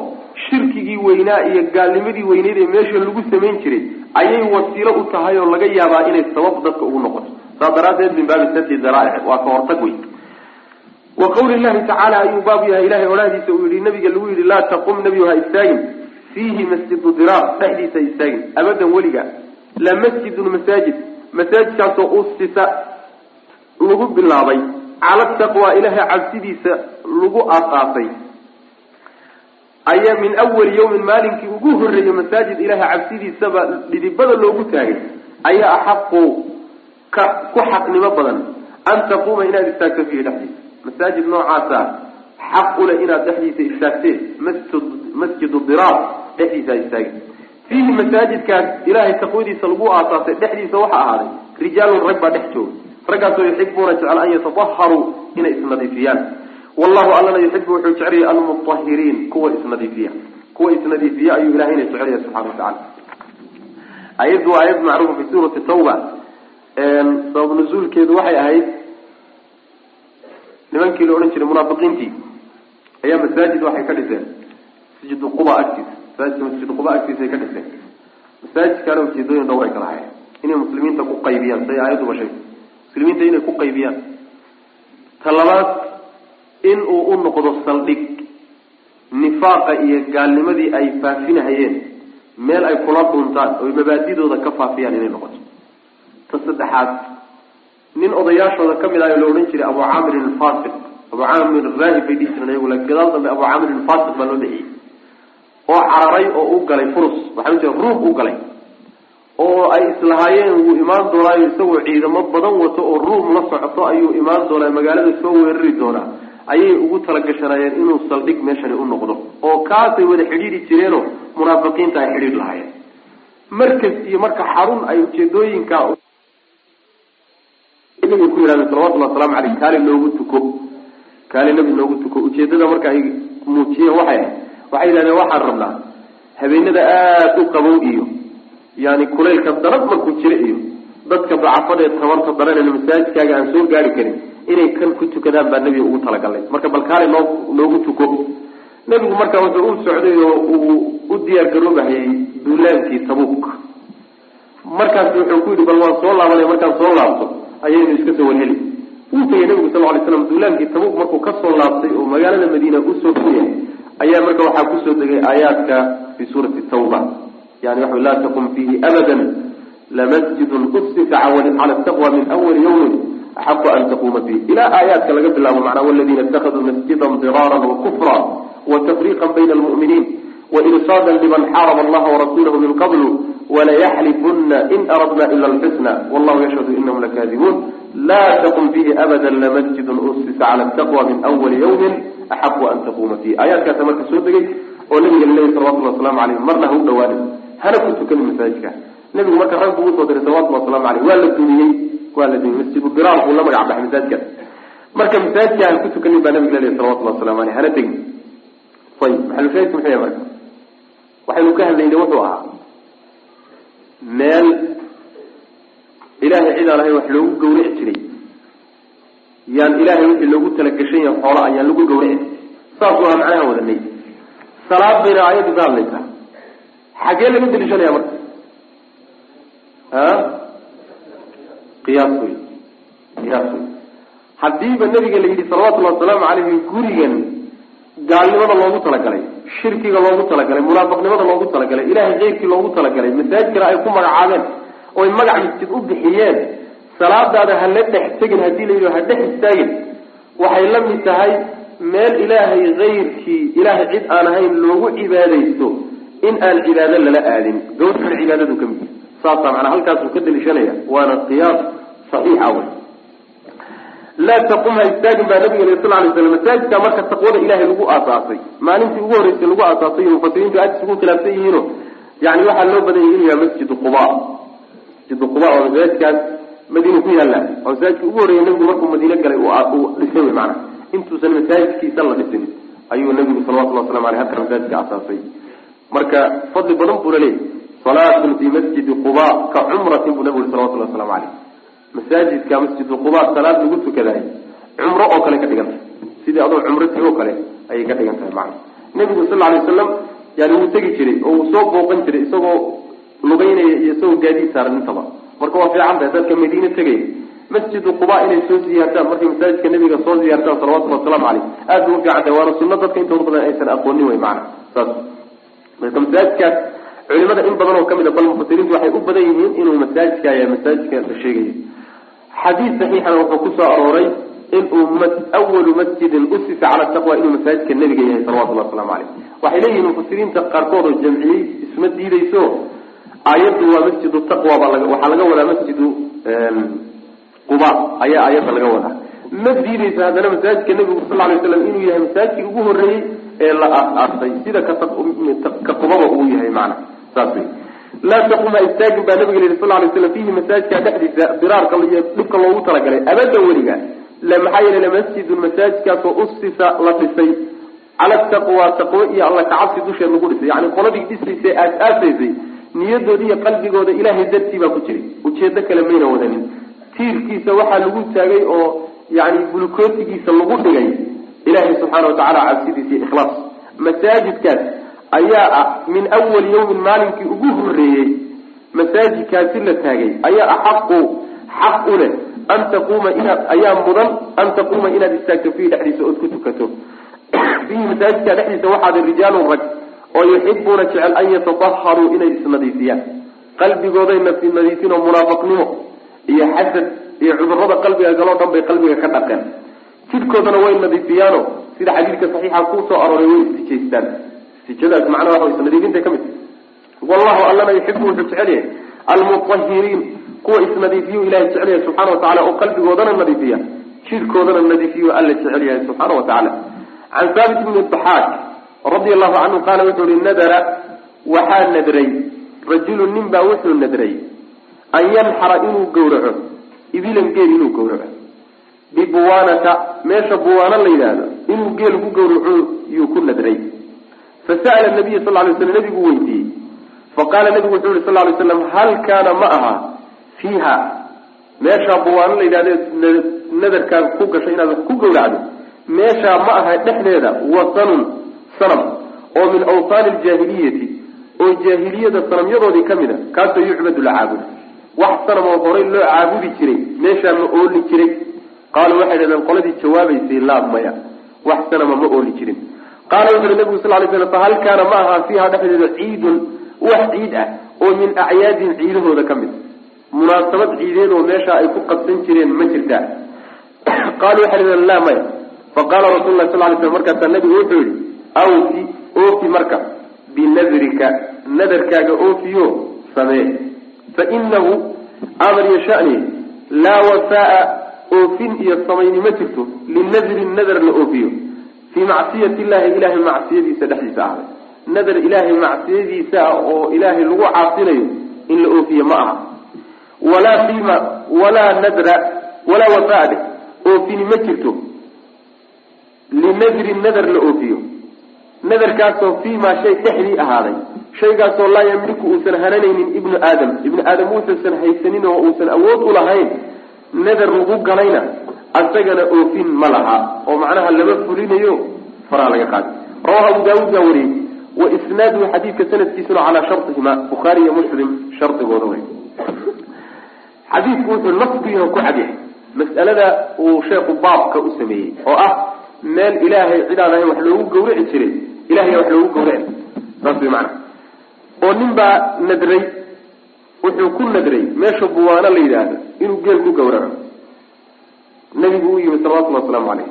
shirkigii weynaa iyo gaalnimadii weyneyd ee meesha lagu samayn jiray ayay wasiilo u tahay oo laga yaabaa inay sabab dadka ugu noqoto saas daraaddeed min baabi sadi daraa'ic waa ka hortag wey wa qawli llahi tacaala ayuu baabu yahay ilahay odhahdiisa uu yihi nabiga lagu yidhi laa taqum nebigu ha istaagin fiihi masjidu diraar dhexdiisa istaagin abadan weliga la masjidun masaajid. Masaajidkaasoo usisa lagu bilaabay. Cala taqwa ilahay cabsidiisa lagu aasaasay. Ayaa min awali yawmin maalinkii ugu horreeyey masaajid ilahay cabsidiisaba dhidibada loogu taagay. Ayaa axaqu ka ku xaqnimo badan an taquuma inaad istaagto fiihi dhexdiisa. Masaajid noocaasa xaq ule inaad dhexdiisa istaagteen masjid masjidu diraar dhexdiisa istaagin fiihi masaajidkaas ilahay taqwadiisa lagu aasaasay dhexdiisa waxa ahaaday rijaalun rag baa dhex jooga. Raggaasoo yuxibuuna jecel an yatadaharuu inay isnadiifiyaan. Wallahu allana yuxibu wuxuu jecelyahay almutahiriin kuwa isnadiifiya. Kuwa isnadiifiya ayuu ilahayna jecelyahay subxana watacala ayaddu waa ayad macruufa fi suurati tawba sabab nuzuulkeedu waxay ahayd nimankii la odhan jiray munaafiqiintii ayaa masaajid waxay ka dhiseen. Masjidu quba agtiisa masaajidka masjid quba agtiisa ay ka dhiseen. Masaajidkaana ujeedooyin dhowr ay kala hayeen inay muslimiinta ku qaybiyaan. Say aayaduba sheegtay muslimiinta inay ku qaybiyaan. Ta labaad in uu u noqdo saldhig. Nifaaqa iyo gaalnimadii ay faafinahayeen meel ay kula dhuntaan oy mabaadidooda ka faafiyaan inay noqoto ta saddexaad nin odayaashooda ka mid ah oo la odhan jiray abu caamirin alfasiq. Abu caamir raahib bay dhihi jireen ayagu la gadaal dambe abu caamirin alfasiq baa loo dhexiyey oo cararay oo u galay furus waxaa jira ruum u galay. Oo ay islahaayeen wuu imaan doonaayo isagoo ciidamo badan wato oo ruum la socoto ayuu imaan doonaa magaalada soo weerari doonaa. Ayay ugu talagashanaayeen inuu saldhig meeshani u noqdo. Oo kaasay wada xidhiiri jireenoo munaafiqiinta ay xidhiir lahaayeen. Markas iyo marka xarun ay ujeedooyinka nabiga ku yidhahdeen salawatullahi wasalaamu caleyh kaali noogu tuko. Kaali nabi noogu tuko. Ujeedada marka ay muujiyeen waxay ahayd waxay yidhahdeen waxaan rabnaa habeenada aada u qabow iyo yani kulaylka darad markuu jiro iyo dadka dacafadee tabarta daranayna masaajidkaaga aan soo gaari karin inay kan ku tukadaan baa nebiga ugu talagalay. Marka bal kaali noo noogu tuko. Nebigu marka wuxuu u socday oo uu u diyaar garoobahayay duulaankii tabuuk. Markaas wuxuu ku yidhi bal waan soo laabanay markaan soo laabto ayaynu iska soo warheli wuu tegay nabigu sal lay slam duulaankii tabuuk markuu ka soo laabtay oo magaalada madiina u soo fuyay ayaa marka waxaa ku soo degay aayaadka fi suurati tawba. Yani waxa laa taqum fiihi abada lamasjidun usisa cala taqwa min awali yawmin axaqu an taquuma fiih ilaa aayaadka laga bilaabo macnaa waladiina itakaduu masjidan diraaran wakufra watafriqa bayna almu'miniin wairsaada liman xaaraba allaha warasuulahu min qablu walayaxlifuna in aradna ila alxusna wallahu yashhadu inahum lakadibuun laa taqum fiihi abada lamasjidun usisa cala taqwa min awali yawmin axaqu an taquuma fiih aayaadkaasa marka soo degay oo nabiga laleeyay salawatulli waslamu caleyh marna ha u dhawaanin hana ku tukanin masaajidka nabigu marka rag buu u soo diray salawatulli waslamu aleyh waa la dumiyey waa la dumiyey masjidu biraal la magac masaajidkaas marka masaajidka aan ku tukanin baa nabiga laleeyay salawatulli waslamu aleyh hana tegin ayib maxalushaahidku muxuu marka waxaynu ka hadlaynay wuxuu ahaa meel ilaahay cid aan wax loogu gawrici jiray. Yaan ilaahay wixii loogu talagashan yahay xoola ayaan lagu gawrici saasuu aha macnaha wadanay salaad bayna aayaddu ka hadlaysaa xagee laga deliishanaya marka? A qiyaas wey qiyaas wey haddiiba nabiga la yidhi salawatullahi wasalaamu caleyhi gurigan gaalnimada loogu talagalay shirkiga loogu talagalay munaafiqnimada loogu talagalay ilahay keyrkii loogu talagalay masaajidkana ay ku magacaabeen oy magac masjid u bixiyeen salaadaada ha la dhex tegin haddii la yidhi ha dhex istaagin waxay la mid tahay meel ilaahay kayrkii ilaahay cid aan ahayn loogu cibaadaysto in aan cibaado lala aadin. Gawrkan cibaadadu ka mid saasaa manaa halkaasuu ka daliishanaya waana qiyaas saxiixa wey laa taqum istaagin baa nabiga yiri sal lay slam masaajidka marka taqwada ilahay lagu aasaasay. Maalintii ugu horreysay lagu aasaasay mufasiriintu aad isugu khilaafsan yihiino yani waxaa loo badan yahay inuu yahay masjidu quba. Masjidu quba waa masaajidkaas madiina ku yaalla. Waa masaajidka ugu horreeyay nabigu markuu madiine galay dhisay wey maana intuusan masaajidkiisa la dhisin ayuu nabigu salawatulli waslamu aleyh halkaa masaajidka aasaasay. Marka fadli badan buu laleeyahy salaatun fii masjidi quba ka cumratin buu nabigu yuri salawatullahi waslamu aleyh masaajidka masjidu quba salaad lagu tukadaay cumro oo kale ka dhigantay sidii adoo cumro tigi oo kale ayay ka dhigan tahay macana nebigu sal alay waslam yani wuu tegi jiray oo uu soo booqan jiray isagoo lugeynaya iyo isagoo gaadiid saaran intaba. Marka waa fiican tahay dadka madiine tegay. Masjidu quba inay soo ziyaartaan markay masaajidka nabiga soo ziyaartaan salawatulli wasalaamu caleyh aad bay ufiican tahay waana sunno dadka intooda badan aysan aqoonin wey macana saas. Marka masaajidkaas culimada in badan oo ka mid a bal mufasiriintu waxay u badan yihiin inuu masaajidka ya masaajidka la sheegayo xadiis saxiixana wuxuu ku soo arooray inuu awalu masjidin usisa cala taqwa inuu masaajidka nebiga yahay salawatulli waslamu caleyh waxay leeyihiin mufasiriinta qaarkood oo jamciyey isma diideyso aayaddu waa masjidu taqwa baa waxaa laga wadaa masjidu quba ayaa aayadda laga wadaa. Ma diideysa haddana masaajidka nebigu sal lay slam inuu yahay masaajidkii ugu horreeyey ee la aas-aasay sida ka qubaba uu yahay macana saas wey laa taquma istaagin baa nabiga yihi sal lay slam fiihi masaajidka dhexdiisa biraarka iyo dhibka loogu talagalay. Abada weliga maxaa yeele lamasjidun masaajidkaasoo usisa la dhisay. Cala taqwa taqwo iyo alla kacabsi dusheed lagu dhisay. Yani qoladii dhisaysay aas-aasaysay niyadooda iyo qalbigooda ilaahay dartii baa ku jiray ujeedo kale mayna wadanin. Tiirkiisa waxaa lagu taagay oo yani bulukootigiisa lagu dhigay ilaahay subxaana watacaala cabsidiisa iyo ikhlaas. Masaajidkaas ayaa ah min awali yawmin maalinkii ugu horreeyey masaajidkaasi la taagay. Ayaa axaqu xaq u leh an taquuma inaad ayaa mudan an taquuma inaad istaagto fiihi dhexdiisa ood ku tukato. Fiihi masaajidka dhexdiisa waxaada rijaalun rag oo yuxibuuna jecel an yatadaharuu inay isnadiifiyaan. Qalbigooday nadiifin oo munaafiqnimo iyo xasad iyo cudurrada qalbiga galoo dhan bay qalbiga ka dhaqeen. Jidhkoodana way nadiifiyaano sida xadiidka saxiixa ku soo arooray way istijaystaan istijadaas macnaha waxa isnadiifinta ka mid. Wallahu allana yuxibu wuxuu jecel yahay almutahiriin kuwa isnadiifiyu ilahay jecel yahay wa tacala oo qalbigoodana nadiifiya jidhkoodana nadiifiyu alla jecel yahay subxaana wa tacaala. Can thaabit bni daxaak radia allahu canhu qaala wuxuu ihi nadara waxaa nadray rajulu nin baa wuxuu nadray an yanxara inuu gowraco ibilan geel inuu gowraco. Bibuwaanata meesha buwaana la yidhaahdo inuu geel ku gowraco yuu ku nadray fasa'ala nabiya sal lay slam nabigu weydiiyey faqaala nabigu wuxuu yihi sal lay slam hal kaana ma aha fiiha meeshaa buwaano la yidhahde nadarkaa ku gashay inaad wax ku gowracdo meeshaa ma aha dhexdeeda wasanun sanam oo min awsaani aljaahiliyati oo jaahiliyada sanamyadoodii ka mid a kaasoo yucbadu la caabudo wax sanam oo horay loo caabudi jiray meeshaa ma ooli jiray qaaluu waxay dhahdeen qoladii jawaabaysay laa maya wax sanama ma ooli jirin qaala wuxu uhi nabigu sal lay slam fahal kaana ma ahaa fiiha dhexdeeda ciidun wax ciid ah oo min acyaadin ciidahooda ka mid munaasabad ciideed oo meesha ay ku qabsan jireen ma jirtaa qaaluu waxay dhahdeen laa maya faqaala rasul lah sal lay slam markaasaa nabigu wuxuu yihi awfi oofi marka binadrika nadarkaaga oofiyo samee fainahu amar iyo shani laa wafaa oofin iyo samayni ma jirto linadrin nadar la oofiyo fii macsiyati illahi ilahay macsiyadiisa dhexdiisa ahday nadar ilaahay macsiyadiisa ah oo ilaahay lagu caasinayo in la oofiyo ma aha. Walaa fima walaa nadra walaa wafaa dheh oofini ma jirto. Linadrin nadar la oofiyo. Nadarkaasoo fiimaa shay dhexdii ahaaday. Shaygaasoo laa yamliku uusan hananaynin ibnu aadam. Ibnu aadam uusansan haysanin oo uusan awood u lahayn. Nadar lagu galayna asagana oofin ma laha oo macnaha lama fulinayo faraha laga qaadi. Rawahu abu daawuud baa wariyey wa isnaaduhu xadiidka sanadkiisuna calaa shartihima bukhaari iyo muslim shardigooda wey xadiidku wuxuu nafkiina ku cadyahay mas'alada uu sheekhu baabka u sameeyey oo ah meel ilaahay cid aan ahayn wax loogu gawrici jiray ilahay wax loogu gawrici saas way macana oo nin baa nadray wuxuu ku nadray meesha buwaano la yidhaahdo inuu geel ku gawraco nabigu u yimi salawatullhi wasalaamu caleyh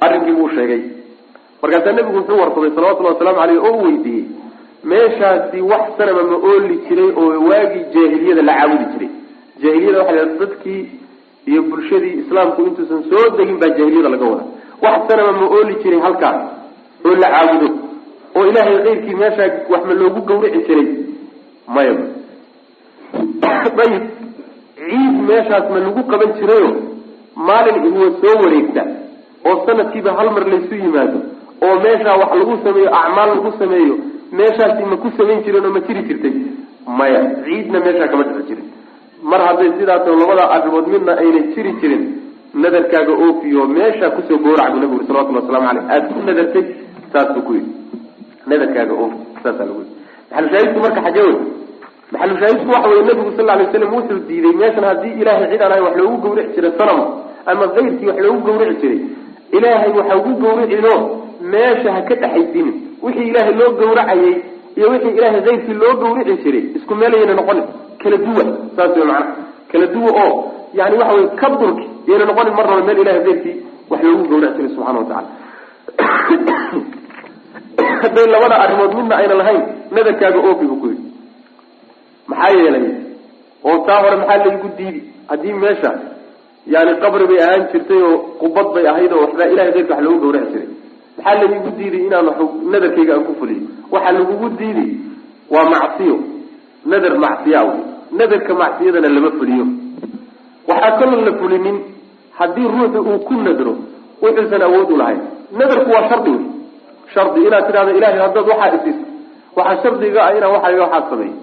arrinkii buu sheegay. Markaasaa nebigu wuxuu warsaday salawatullahi wasalaamu caleyh oo u weydiiyey meeshaasi wax sanama ma ooli jiray oo waagii jaahiliyada la caabudi jiray. Jaahiliyada waxa la dadkii iyo bulshadii islaamku intuusan soo degin baa jaahiliyada laga wada wax sanama ma ooli jiray halkaas oo la caabudo oo ilaahay keyrkii meeshaa wax ma loogu gawrici jiray. Maya ayib ciid meeshaas ma lagu qaban jirayo maalin ihuwa soo wareegta oo sanadkiiba hal mar laysu yimaado oo meeshaa wax lagu sameeyo acmaal lagu sameeyo meeshaasi ma ku samayn jireen oo ma jiri jirtay? Maya ciidna meeshaa kama dhici jirin. Mar hadday sidaas labada arrimood midna ayna jiri jirin nadarkaaga oofiyo meesha ku soo gowrac buu nabigu salawatulli waslamu aleyh aada ku nadartay saas buu ku yidhi. Nadarkaaga oofi saasaa lagu yidhi. Maxalushaahidku marka xagee wey maxalushaahidku waxa weye nabigu sal lay slam wuxuu diiday meeshan haddii ilaahay cid aan wax loogu gawrici jiray sanam ama kayrkii wax loogu gawrici jiray ilaahay waxa ugu gawricino meesha ha ka dhexaysinin wixii ilaahay loo gawracayay iyo wixii ilaahay kayrkii loo gawrici jiray isku meelayayna noqonin kala duwa saas wey macana kala duwa oo yani waxa wey ka durki yayna noqonin mar raba meel ilahay kayrkii wax loogu gawraci jiray subxana wa tacala hadday labada arrimood midna ayna lahayn nadarkaaga oofi buu ku yidhi maxaa yeelay oo taa hore maxaa laygu diidi haddii meesha yani qabri bay ahaan jirtay oo qubad bay ahayd oo waxbaa ilahay keyrka wax loogu gawraci jiray. Maxaa laygu diiday inaan nadarkayga aan ku fuliyo waxaa lagugu diidi waa macsiyo. Nadar macsiya wey. Nadarka macsiyadana lama fuliyo. Waxaa kaloo la fulinin haddii ruuxu uu ku nadro wuxuusan awood u lahayn. Nadarku waa shardi wey. Shardi inaad tidhahdo ilahay haddaad waxaa isiiso waxaa shardiga ah inaan waxaa waxaa sameeyo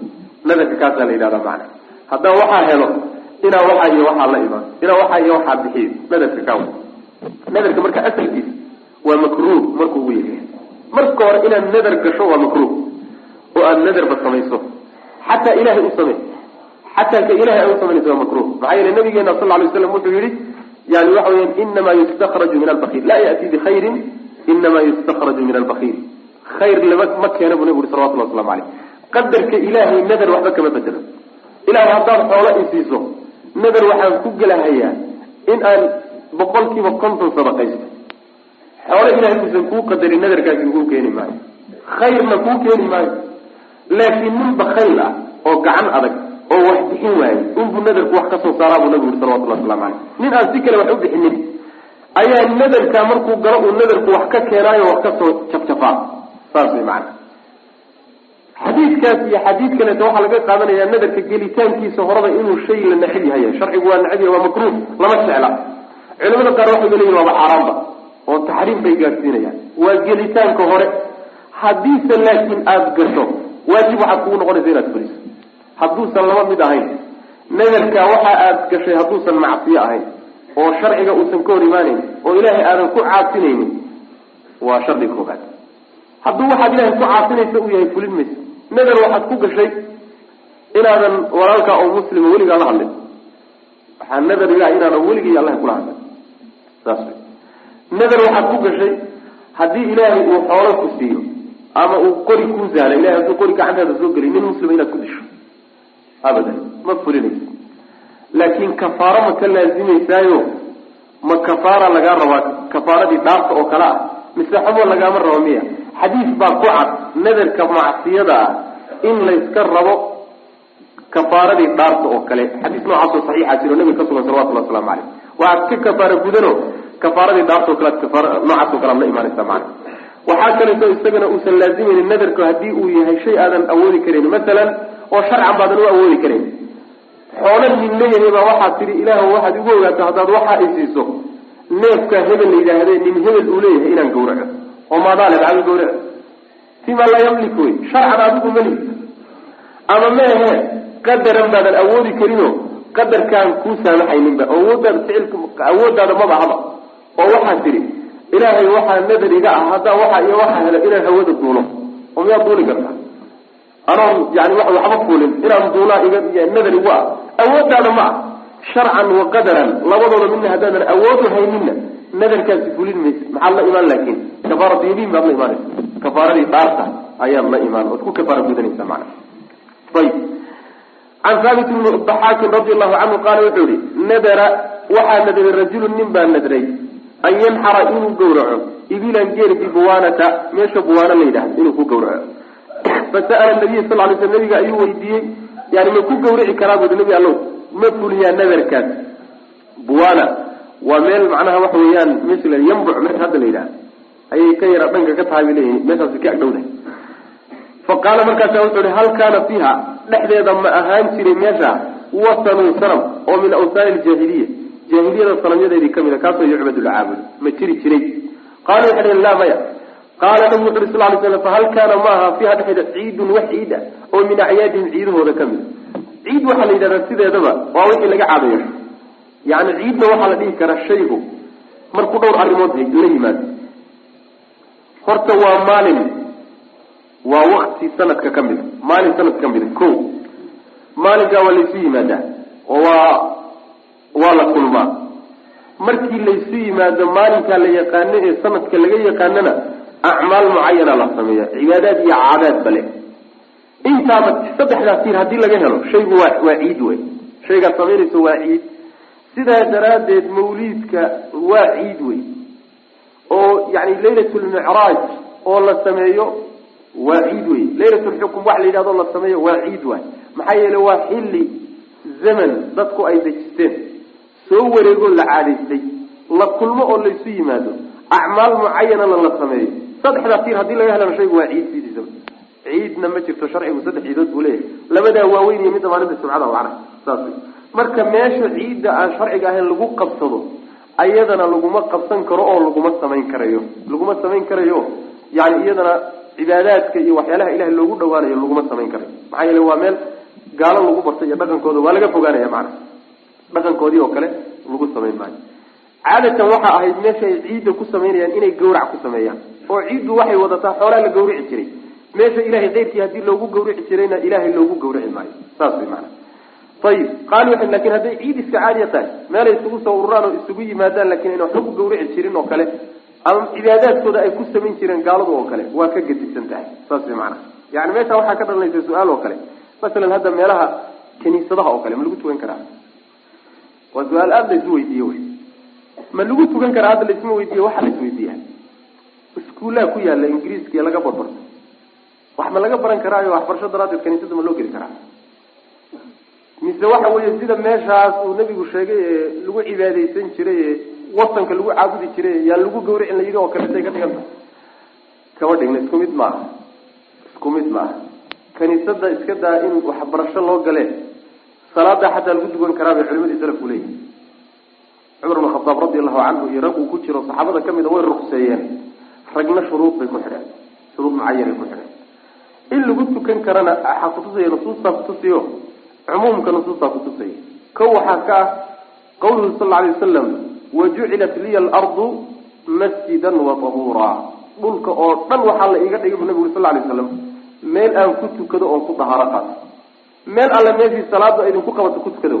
nadarka kaasaa la yidhahdaa macana haddaan waxaa helo inaan waxaa iyo waxaa la imaan inaan waxaa iyo waxaa bixiyo nadarka kaawa nadarka marka asalkiisa waa makruuh markuu ugu yaryahay marka hore inaad nadar gasho waa makruuh. Oo aad nadarba samayso xataa ilahay u samey xataa ka ilahay ay u samaynayso waa makruh maxaa yeele nabigeena sal lay slam wuxuu yihi yani waxa weya inamaa yustakraju min albakiil laa yati bikhayrin inamaa yustakraju min albakiil khayr lama ma keena buu nabigu uri salawatullah waslamu aleyh qadarka ilaahay nadar waxba kama bedelo. Ilahay haddaad xoolo isiiso nadar waxaan ku gelahayaa in aan boqol kiiba konton sadaqaysto. Xoolo ilahay uusan kuu qadarin nadarkaasi kuu keeni maayo. Khayrna kuu keeni maayo. Laakiin nin bakayl ah oo gacan adag oo wax bixin waayey unbuu nadarku wax ka soo saaraa buu nabigu uri salawatullah waslamu aleyh nin aan si kale wax u bixinin ayaa nadarka markuu galo uu nadarku wax ka keenaayo wax ka soo jafjafaa. Saas way macana xadiidkaas iyo xadiid kaleeto waxaa laga qaadanayaa nadarka gelitaankiisa horaba inuu shay la necab yahay. Sharcigu waa necab yahay waa makruuh lama jecla. Culamada qaar waxay leeyihiin waaba xaaraamba oo taxriim bay gaadhsiinayaan waa gelitaanka hore. Haddiise laakiin aada gasho waajib waxaad kugu noqonaysa inaad fuliso. Hadduusan laba mid ahayn. Nadarka waxa aad gashay hadduusan macsiyo ahayn oo sharciga uusan ka hor imaanayn oo ilaahay aadan ku caasinaynin waa shardiga koobaad hadduu waxaad ilahay ku caasinaysa uu yahay fulin maysa nadar waxaad ku gashay inaadan walaalkaa oo muslima weligaa la hadlin. Waxaa nadar ilah inaana weligay allaha kula hadlay saas wey nadar waxaad ku gashay haddii ilaahay uu xoolo ku siiyo ama uu qori kuu sahla ilahay hadduu qori gacantaada soo geliy nin muslima inaad ku disho abadan ma fulinaysa laakiin kafaaro ma ka laazimaysaayo ma kafaara lagaa rabaa kafaaradii dhaafta oo kale ah mise xumo lagaama rabo miya. Xadiis baa ku cad nadarka macsiyada ah in layska rabo kafaaradii dhaarta oo kale. Xadiis noocaasoo saxiixa jiro nabiga ka sugan salawatullah waslamu caleyh waxaad ka kafaara gudano kafaaradii dhaarta o kale kafaar noocaas o kale ad imaanaysa macana waxaa kaleeto isagana uusan laazimaynin nadarku haddii uu yahay shay aadan awoodi karayn masalan oo sharcan baadan u awoodi karayn xoolo nin leeyahay baa waxaad tidhi ilaah waxaad igu ogaato haddaad waxa ay siiso neefka hebel la yidhaahde nin hebel uu leeyahay inaan gawraco oo maadaale maxaa gawraco fima laa yamlik wey sharcan adigu mali ama meehe qadaran baadan awoodi karino qadarkaan kuu saamaxayninba awoodaada ficilka awooddaada maba haba. oo waxaad tidhi ilaahay waxaa nadar iga ah haddaa waxa iyo waxaa helo inaan hawada duulo oo miyaad duuli kartaa anoon yani wa waxba fuulin. Inaan duulaa iga nadar igu ah. Awooddaada ma ah sharcan wa qadaran labadooda midna haddaadan awoodu hayninna nadarkaasi fulin maysa maxaad la imaan laakin kafaarat yamiin baad la imaanaysa kafaaradii dhaarta ayaad la imaan ood ku kafaara gudanaysa mana ayib. Can haabit bni daxaakin radi allahu canhu qaala wuxuu yihi nadara waxaa nadray rajulun nin baa nadray an yanxara inuu gawraco ibilan geer bibuwaanata meesha buwaana la yidhahdo inuu ku gawraco fasa'ala nabiya sal lay sl nabiga ayuu weydiiyey yani ma ku gawrici karaa bui nabi allow ma fuliyaa nadarkaas. Buwana waa meel macnaha waxa weeyaan meesha la yambuc meesha hadda la yidhaha ayay ka yara dhanka ka tahay bay leeyihiin meeshaasi ka agdhowdahay fa qaala markaasa wuxuu ihi hal kaana fiiha? Dhexdeeda ma ahaan jiray meesha wasanun sanam oo min awsaani ljaahiliya jaahiliyada sanamyadeedii ka mid a kaasoo yucbadu ma jiri jiray. Qaala waxay dhaheen laa maya. Qaala nabigu wuxu uri sal lay slam fahal kaana maaha fiiha dhexdeeda ciidun wax ciid ah oo min acyaadihim ciidahooda ka mid a ciid waxaa la yidhahdaa sideedaba waa wixii laga caadayo yani ciidna waxaa la dhihi karaa shaygu markuu dhowr arrimood la yimaado. Horta waa maalin waa wakti sanadka ka mida maalin sanadka ka mida ko maalinkaa waa laysu yimaadaa oo waa waa la kulmaa. Markii laysu yimaado maalinkaa la yaqaano ee sanadka laga yaqaanona acmaal mucayana la sameeya cibaadaad iyo caadaad bale intaaba saddexdaa tiir haddii laga helo shaygu waa waa ciid wey shaygaad samaynayso waa ciid sidaa daraaddeed mawliidka waa ciid wey oo yani laylat lmicraaj oo la sameeyo waa ciid wey laylat lxukum wax la yidhahdo la sameeyo waa. Ciid waay maxaa yeele waa xilli zaman dadku ay dejisteen soo wareegoo la caadaystay la kulmo oo laysu yimaado. Acmaal mucayanana la sameeyo. Saddexdaa tiir haddii laga helana shaygu waa ciid sidiisaba ciidna ma jirto sharcigu saddex ciidood buu leeyahay. Labadaa waaweyn iyo midda maalinta subcada macnaha saas marka meesha ciidda aan sharciga ahayn lagu qabsado ayadana laguma qabsan karo oo laguma samayn karayo. Laguma samayn karayo yani iyadana cibaadaadka iyo waxyaalaha ilahay loogu dhawaanayo laguma samayn karayo. Maxaa yeele waa meel gaalo lagu bartay iyo dhaqankooda waa laga fogaanaya macnaha dhaqankoodii oo kale lagu samayn maayo. Caadatan waxaa ahayd meesha ay ciidda ku samaynayaan inay gawrac ku sameeyaan. Oo ciiddu waxay wadataa xoolaa la gawrici jiray meesha ilahay keyrkii haddii loogu gawrici jirayna ilaahay loogu gawrici maayo. Saas way maanaa ayib waxay laakiin hadday ciid iska caadiya tahay meelay isugu soo ururaan oo isugu yimaadaan laakiin ayna waxba ku gawrici jirin oo kale ama cibaadaadkooda ay ku samayn jireen gaaladu oo kale waa ka gedisan tahay. Saas way maanaa yani meesha waxaa ka dhalanaysa su'aal oo kale. Masalan hadda meelaha kaniisadaha oo kale ma lagu tukan karaa? Waa su'aal aada la isu weydiiye wy ma lagu tukan karaa hadda laisma weydiiye? Waxa la isweydiiya iskuullaha ku yaalla ingiriiskiiyo laga barbarto wax ma laga baran karaayo waxbarasho daraaddeed kaniisada ma loo geli karaa. Mise waxa weeye sida meeshaas uu nabigu sheegay ee lagu cibaadaysan jiray ee wasanka lagu caabudi jiray yaa lagu gawricin la yidhi oo kaleetay ka dhigan tahay kama dhigna isku mid maaha. Isku mid maaha. Kaniisada iska daa in waxbarasho loo galee salaada xataa lagu dugan karaa bay culimadii salafku leeyihiin cumar bn khadaab radi allahu canhu iyo rag uu ku jiro saxaabada ka mid a way ruqseeyeen. Ragna shuruud bay ku xidheen shuruud mucayanay ku xidheen in lagu tukan karana waxaa kutusaya nusuustaa kutusiyo cumuumka nusuustaa kutusaya ko waxaa ka ah qawluhu sal alay wasalam wajucilat liya alardu masjidan wa tahuura. Dhulka oo dhan waxaa la iiga dhigay bu nabigu sal lay slam meel aan ku tukado oon ku dahaaro qaato meel alle meeshii salaada idinku qabato ku tukada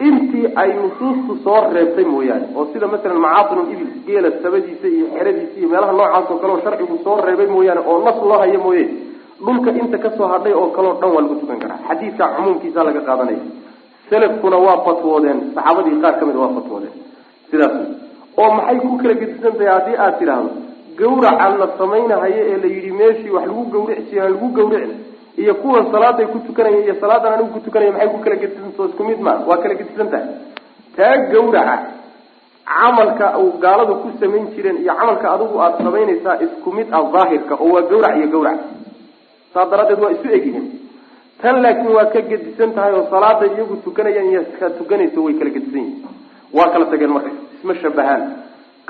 intii ay nusuustu soo reebtay mooyaane oo sida masalan macaatinu ibil geela sabadiisa iyo xeradiisa iyo meelaha noocaas oo kale oo sharcigu soo reebay mooyaane oo nas loo hayo mooye dhulka inta ka soo hadhay oo kaleo dhan waa lagu tukan karaa. Xadiidka cumuumkiisa laga qaadanaya. Selafkuna waa fatwoodeen saxaabadii qaar ka mid waa fatwoodeen. Sidaas oo maxay ku kala gedisan tahay haddii aad tidhaahdo gawraca la samaynahayo ee la yidhi meeshii wax lagu gawrici jiraa lagu gawrici iyo kuwan salaaday ku tukanaya iyo salaadan anigu ku tukanaya maxay ku kala gedisantaho isku mid ma? Waa kala gedisan tahay. Taa gawraca camalka uu gaaladu ku samayn jireen iyo camalka adigu aada samaynaysaa isku mid ah daahirka oo waa gawrac iyo gawrac saas daraaddeed waa isu egyihiin. Tan laakiin waa ka gedisan tahay oo salaada iyagu tukanayaan iyo ka tukanayso way kala gedisan yihiin. Waa kala tageen marka isma shabahaan.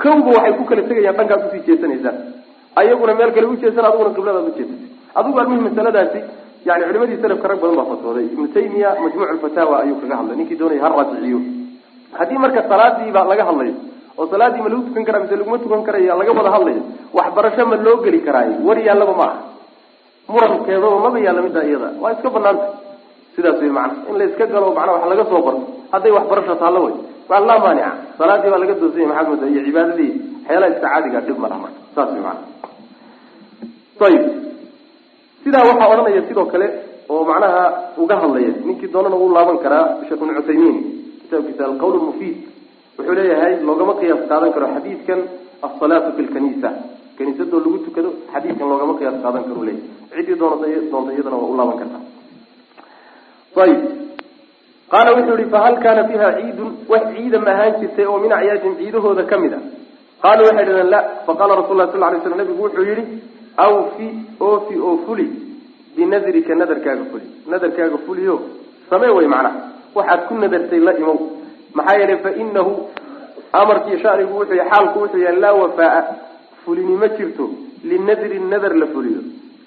Kowba waxay ku kala tegayaan dhankaad u sii jeesanaysaan. Ayaguna meel kale ujeesan adiguna qibladaad ujeesatay adigu almihi masaladaasi yani culimadii salafka rag badan baa fatwooday. Ibnu taymiya majmuuc lfataawa ayuu kaga hadlay. Ninkii doonaya ha raajiciyo haddii marka salaadiiba laga hadlayo oo salaadii ma lagu tukan karaa mise laguma tukan karaya laga wada hadlayo waxbarasho ma loo geli karaayo war yaallaba ma aha murankeedaba maba yaalla middaa iyada waa iska banaanta sidaas wey macana in la iska galo macnaa wax laga soo barto hadday waxbarasho taallo wey waa laa maanica salaadii baa laga doonsanya maxaad moodaa iyo cibaadadii. Waxyaalaha iska caadiga dhib ma laha marka. Saas wey macana ayib sidaa waxaa odhanaya sidoo kale oo macnaha uga hadlaya ninkii doonana uu laaban karaa sheekh ibnu cuthaymiin. Kitaabkiisa alqawl mufiid wuxuu leeyahay loogama qiyaas qaadan karo xadiidkan asalaatu fi lkanisa kaniisadoo lagu tukado xadiidkan loogama qiyaas qaadan karo leeyahy ciddii doonata doonta iyadana waa u laaban kartaa ayib. Qaala wuxuu yihi fahal kaana fiiha ciidun? Wax ciida ma ahaan jirtay oo min acyaadin ciidahooda ka mid a. Qaaluu waxay dhahdeen la. Faqala rasul lah sal lay slam nabigu wuxuu yihi awfi oofi oo fuli binadrika nadarkaaga fuli. Nadarkaaga fuliyo samee way macnaha waxaad ku nadartay la imow. Maxaa yeelay fa inahu amarkii shanigu wuxuu xaalku wuxuu yahay laa wafaa fulini ma jirto linadri nadar la fuliyo.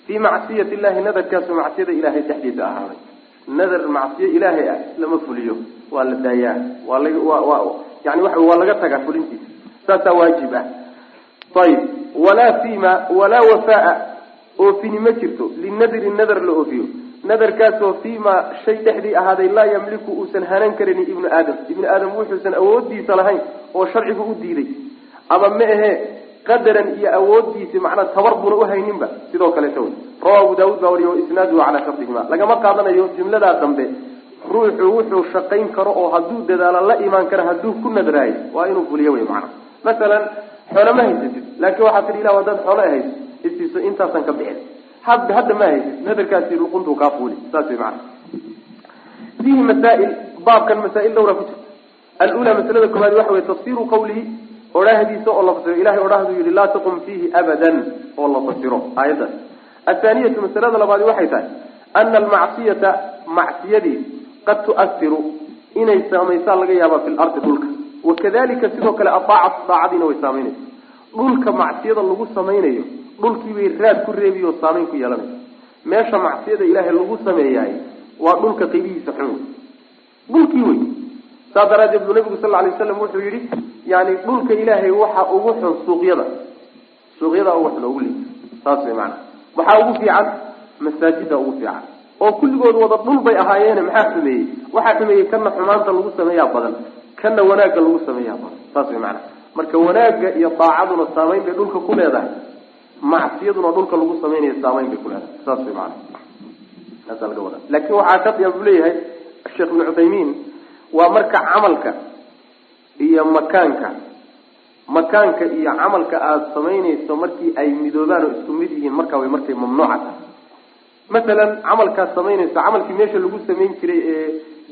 Fii macsiyati illahi nadarkaasu macsiyada ilahay dhexdiisa ahaaday. Nadar macsiyo ilaahay ah lama fuliyo. Waa la daayaa. Waa laga waa waa yani waxa waa laga tagaa fulintiisa. Saasaa waajib ah ayib walaa fima walaa wafaa oofini ma jirto. Linadri nadar la oofiyo. Nadarkaasoo fiima shay dhexdii ahaaday laa yamliku uusan hanan karin ibnu aadam. Ibnu aadam wuxuusan awoodiisa lahayn oo sharcigu u diiday. Ama ma ahee qadaran iyo awoodiisi macnaa tabar buna uhayninba sidoo kaleeta wey rawa abu daawud baa wariya isnaaduhu calaa shardihima. Lagama qaadanayo jumladaa dambe ruuxu wuxuu shaqayn karo oo hadduu dadaalo la imaan karo hadduu ku nadraayo. Waa inuu fuliyo wey macana masalan xoolo ma haysatid laakiin waxaa tidhi ilah haddaad xoolo hayso isiiso intaasan ka bixin. Had hadda ma haysid. Nadarkaasi luquntuu kaa fuuli saas wey macana fiihi masaa'il baabkan masaa'il dhowra ku jirta. Alula masalada koowaad waxa wey tafsiru qawlihi odhaahdiisa oo la fasiro. Ilahay odhahduu yihi laa taqum fiihi abadan oo la fasiro aayaddaas athaaniyatu masalada labaadi waxay tahay ana almacsiyata macsiyadii qad tu'asiru inay saamaysaa laga yaaba fi lardi dhulka wakadalika sidoo kale adaacatu daacadiina way saamaynaysa. Dhulka macsiyada lagu samaynayo dhulkiibay raad ku reebiy oo saamayn ku yeelanaysa. Meesha macsiyada ilaahay lagu sameeyahay waa dhulka qibihiisa xun. Wey dhulkii wey saas daraaddeed buu nabigu sal alay waslam wuxuu yihi yani dhulka ilaahay waxa ugu xun suuqyada. Suuqyada ugu xun ugu liita saas way maana waxaa ugu fiican masaajida ugu fiican. Oo kulligood wada dhul bay ahaayeene maxaa xumeeyey? Waxaa xumeeyey kana xumaanta lagu sameeyaa badan kana wanaagga lagu sameeyaa badan saas way maana marka wanaagga iyo daacaduna saamayn bay dhulka ku leedahay. Macsiyaduna dhulka lagu samaynayo saamayn bay ku leedahay. Saas way maana saasa laga wada. Laakin waxaa shardiga buu leeyahay sheekh ibnu cuthaymiin waa marka camalka iyo makaanka. Makaanka iyo camalka aada samaynayso markii ay midoobaan oo isku mid yihiin markaa way markay mamnuuca tahay masalan camalkaad samaynayso camalkii meesha lagu samayn jiray ee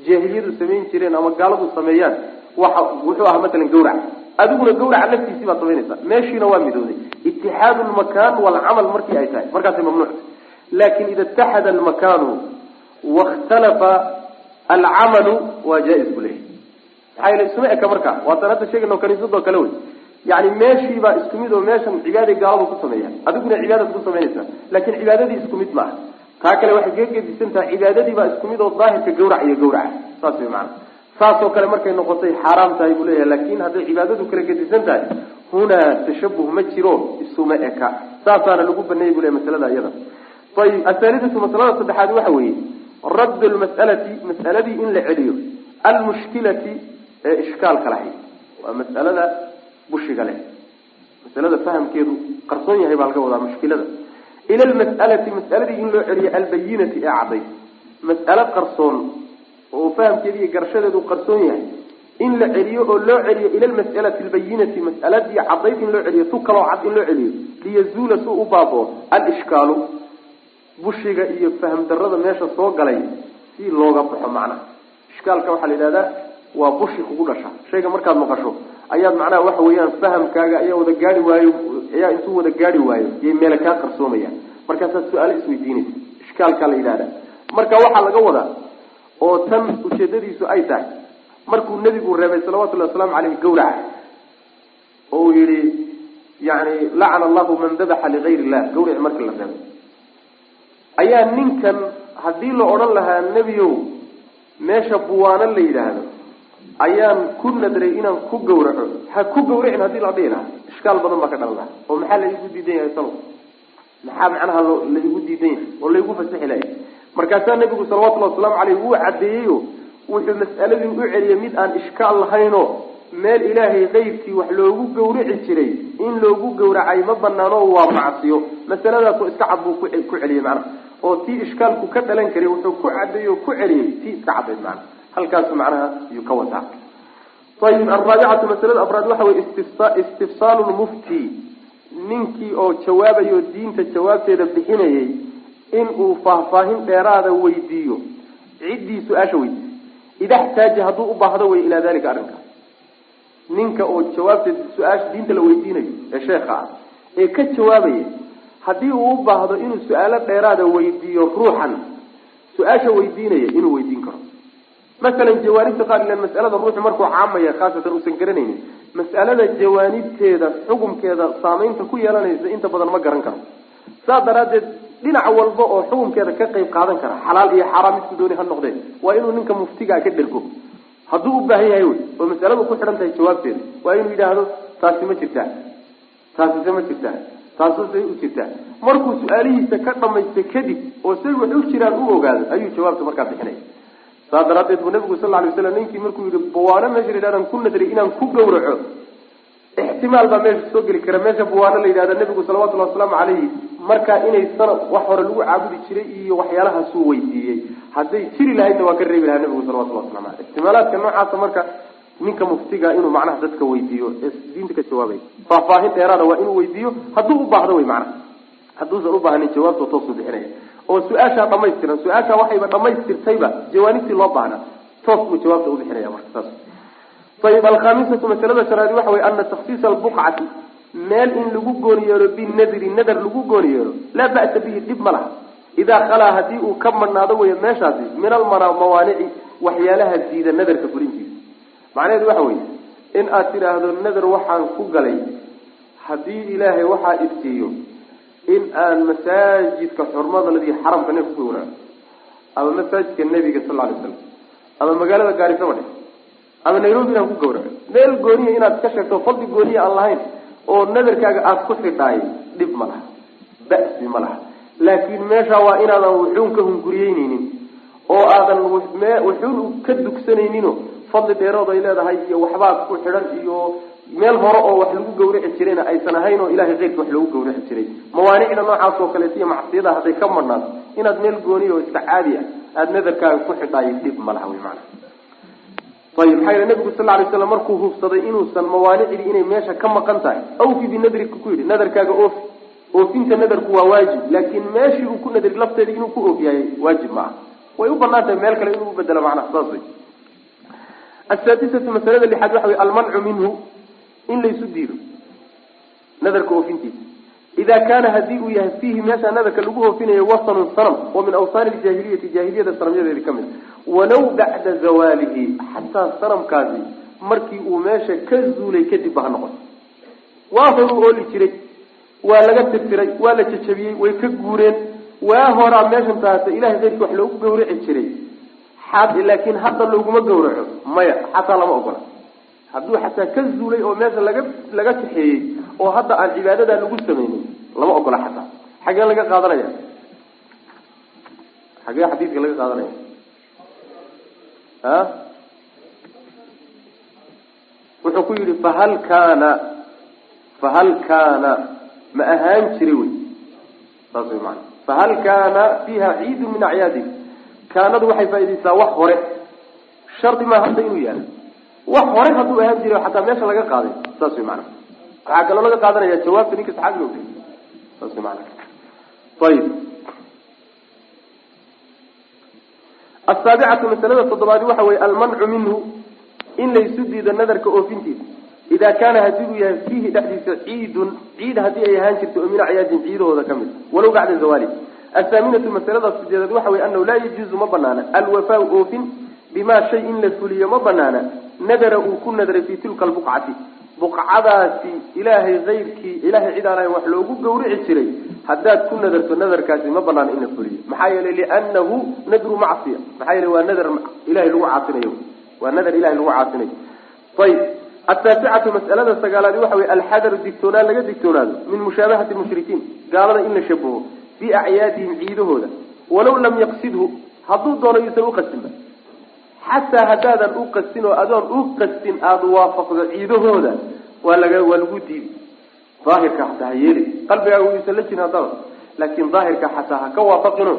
jaahiliyadu samayn jireen ama gaaladu sameeyaan waxa wuxuu ahaa masalan gawrac. Adiguna gawraca laftiisii baad samaynaysaa meeshiina waa midooday. Itixaadu lmakaan walcamal markii ay tahay. Markaasay mamnuuc tahay. Lakin ida itaxada almakaanu wakhtalafa alcamalu waa jaa-is bu leeyahy maxaa yeele isuma eka markaa waatan hadda sheegayno kaniisadoo kale wey. Yani meeshiibaa isku mid oo meeshan cibaaday gaaladu ku sameeyaan. Adiguna cibaadad ku samaynaysaa laakiin cibaadadii isku mid maaha taa kale waxay kaga gedisan tahay cibaadadiibaa isku mid oo daahirka gawrac iyo gawraca. Saas way maana saasoo kale markay noqotay xaaraam tahay buu leeyahay laakiin hadday cibaadadu kala gedisan tahay hunaa tashabuh ma jiro isuma eka. Saasaana lagu baneeyay bu leyahy masalada iyada ayib athaalidatu masalada saddexaad waxa weeye radd lmas'alati mas'aladii in la celiyo almushkilati ee ishkaalka lahayd waa mas'alada bushiga leh. Masalada fahamkeedu qarsoon yahay baa laga wadaa mushkilada ila almas'alati mas'aladii in loo celiyo albayinati ee cadday mas'alo qarsoon oo fahamkeedi iyo garashadeedu qarsoon yahay in la celiyo oo loo celiyo ila almas'alati albayinati mas'aladii caddayd in loo celiyo tu kaloo cad in loo celiyo liyazuula si u baaboo alishkaalu bushiga iyo faham darada meesha soo galay si looga baxo macnaha ishkaalka waxaa la yidhahdaa waa bushi kugu dhasha shayga markaad maqasho ayaad macnaha waxa weeyaan fahamkaaga ayaa wada gaari waayo ayaa intuu wada gaari waayo yay meele kaa qarsoomayaan markaasaad su'aalo isweydiinaysa ishkaalkaa la yidhahda marka waxaa laga wadaa oo tan ujeedadiisu ay tahay markuu nebigu reebay salawatullahi wasalaamu caleyh gawraca oo uu yihi yani lacana allahu man dabaxa ligayr illah gawrici marka la reebay. Ayaa ninkan haddii la odhan lahaa nebiyow meesha buwaano la yidhaahdo ayaan ku nadray inaan ku gawraco ha ku gawracin haddii la dhihi lahaa ishkaal badan baa ka dhalan laha oo maxaa laigu diidan yahay salo? Maxaa macnaha lo diidan yahay? Oo laigu fasaxi lahay markaasaa nebigu salawatullahi wasalaamu caleyh wuu caddeeyeyo. Wuxuu mas'aladii u celiyay mid aan ishkaal lahaynoo meel ilaahay kayrkii wax loogu gawraci jiray in loogu gawracay ma banaano waa macsiyo. Masaladaasoo iska cad buu ku celiyey macnaha. Oo tii ishkaalku ka dhalan karay wuxuu ku cadeeyey oo ku celiyey tii iska caddayd macnaha halkaasu macnaha yuu ka wataa. Ayib alraabicatu masalada afraad waxa weye istifsaalu lmufti ninkii oo jawaabayo diinta jawaabteeda bixinayay in uu faahfaahin dheeraada weydiiyo. Ciddii su'aasha weydiisay ida xtaaja hadduu u baahdo wey ilaa dalika arrinka. Ninka oo jawaabteeda su'aasha diinta la weydiinayo ee sheekha ah ee ka jawaabaya haddii uu u baahdo inuu su'aalo dheeraada weydiiyo ruuxan su'aasha weydiinaya inuu weydiin karo masalan jawaanibta qaar ilan mas'alada ruuxu markuu caamaya khaasatan uusan garanaynin mas'alada jawaanibteeda xukumkeeda saamaynta ku yeelanaysa inta badan ma garan karo. Saas daraaddeed dhinac walba oo xukumkeeda ka qayb qaadan kara xalaal iyo xaaraam midku dooni ha noqdee waa inuu ninka muftigaa ka dhergo hadduu u baahan yahay wey oo masaladu ku xidhan tahay jawaabteeda waa inuu yidhaahdo taasi ma jirtaa taasise ma jirtaa taasuse u jirtaa. Markuu su'aalihiisa ka dhamaysta kadib oo say wax jiraan u ogaado ayuu jawaabta markaa bixinaya saa daraadeed buu nabigu sal ly slam ninkii markuu yihi buwaano meesha la yidhahdan ku nadray inaan ku gawraco ixtimaal baa meesha soo geli kara. Meesha buwaano la yidhahda nabigu salawatullahi wasalaamu calayhi markaa inay sanad wax hore lagu caabudi jiray iyo waxyaalahaasuu weydiiyey. Hadday jiri lahaydna waa ka reebi lahaa nabigu salawatullah waslamu aleyh ixtimaalaadka noocaasa marka ninka muftiga inuu macnaha dadka weydiiyo ee diinta ka jawaabay. Faahfaahin dheeraada waa inuu weydiiyo hadduu u baahdo wey macnaha hadduusan u baahanin jawaabta toosuu bixinaya oo su'aashaa dhamaystiran su'aashaa waxayba dhamaystirtayba jawaanibtii loo baahna. Toos buu jawaabta ubixinaya marka saas. Ayib alkhamisatu masalada shanaadi waxa wey ana taksiisa albuqcati meel in lagu gooni yeelo binadri nadar lagu gooni yeelo laa ba'sa bihi dhib ma laha. Idaa khalaa haddii uu ka madhnaado wey meeshaasi min almawaanici waxyaalaha diida nadarka fulintiisa macnaheedu waxa weye in aad tidhaahdo nadar waxaan ku galay haddii ilaahay waxaa iftiiyo in aan masaajidka xurmada ladii xaramka neef ku gawraco ama masaajidka nebiga sal alay slam ama magaalada gaarisaba dhe ama nairobi inaan ku gawraco meel gooniya inaad ka sheegto fadli gooniya aan lahayn oo nadarkaaga aada ku xidhaay dhib ma laha. Ba'si ma laha. Laakiin meesha waa inaadan wuxuun ka hunguriyeyneynin oo aadan wuxuun ka dugsanayninoo fadli dheerood ay leedahay iyo waxbaad ku xidhan iyo meel hore oo wax lagu gawraci jirayna aysan ahayn oo ilahay keyrka wax lagu gawraci jiray. Mawaanicda noocaas oo kaleeto iyo macsiyada hadday ka madhnaato inaad meel gooniya oo iska caadi ah aada nadarkaaga ku xidhaay dhib ma laha wy ayib maxaa yele nabigu sal lay slam markuu hubsaday inuusan mawaanicdii inay meesha ka maqan tahay awfi binadrika ku yidhi nadarkaaga oofi oofinta nadarku waa waajib laakiin meeshii uu ku nadri lafteeda inuu ku oofiyaayey waajib ma aha. Way u bannaan tahay meel kale inuu ubedelo macnaha saas wey asaadisatu masalada lixaad waxa wey almancu minhu in laysu diido. Nadarka oofintiisa ida kaana haddii uu yahay fiihi meesha nadarka lagu oofinayo wasanun sanam oo min awsaani ljahiliyati jaahiliyada sanamyadeedi ka mid. Walow bacda zawaalihi xataa sanamkaasi markii uu meesha ka zuulay kadib ba ha noqoto waa horuu ooli jiray waa laga tirtiray waa la jajabiyey way ka guureen. Waa horaa meeshan taata ilahay keyrkii wax loogu gawraci jiray. Laakiin hadda looguma gawraco maya xataa lama ogola hadduu xataa ka zuulay oo meesha laga laga kaxeeyey oo hadda aan cibaadadaa lagu samaynin lama ogola xataa. Xagee laga qaadanaya? Xagee xadiidka laga qaadanaya? A wuxuu ku yidhi fahal kaana fahal kaana ma ahaan jiri wey. Saas way maana fahal kaana fiiha ciidun min acyaadi. Kaanadu waxay faaidaysaa wax hore. Shardi maa hadda inuu yaalla wax hore hadduu ahaan jiri xataa meesha laga qaaday saas way waxaa kaloo laga qaadanaya jawaabta ninka saxaabiga saas way maana ayib asaabicatu masalada toddobaadi waxa weye almancu minhu in laysu diido nadarka oofintiisa. Idaa kaana haddii uu yahay fiihi dhexdiisa ciidun ciid haddii ay ahaan jirto oo min acyaadin ciidahooda ka mid. Walow bacda zawali athaaminatu masalada sideedaad waxa weye anahu laa yajuuzu ma banaana alwafaau oofin bimaa shay in la fuliyo ma banaana nadara uu ku nadray fii tilka albuqcati. Buqcadaasi ilaahay kayrkii ilahay cid aan ahayn wax loogu gawrici jiray. Haddaad ku nadarto nadarkaasi ma banaana in la fuliyo. Maxaa yeelay liannahu nadru macsiya. Maxaa yeelay waa nadar ilahay lagu caasinayo. Waa nadar ilahay lagu caasinayo. Ayib ataasicatu mas'alada sagaalaadi waxa weye alxadaru digtoonaan laga digtoonaado min mushaabahati mushrikiin. Gaalada in la shabaho fii acyaadihim ciidahooda. Walaw lam yaqsidhu hadduu doono yuusan uqastinba xataa haddaadan u qastin oo adoon u qastin aada waafaqdo ciidahooda waa laga waa lagu diidi daahirka xataa ha yeeli. Qalbigaaga yuusan la jirin haddaba. Laakiin daahirka xataa ha ka waafaqino.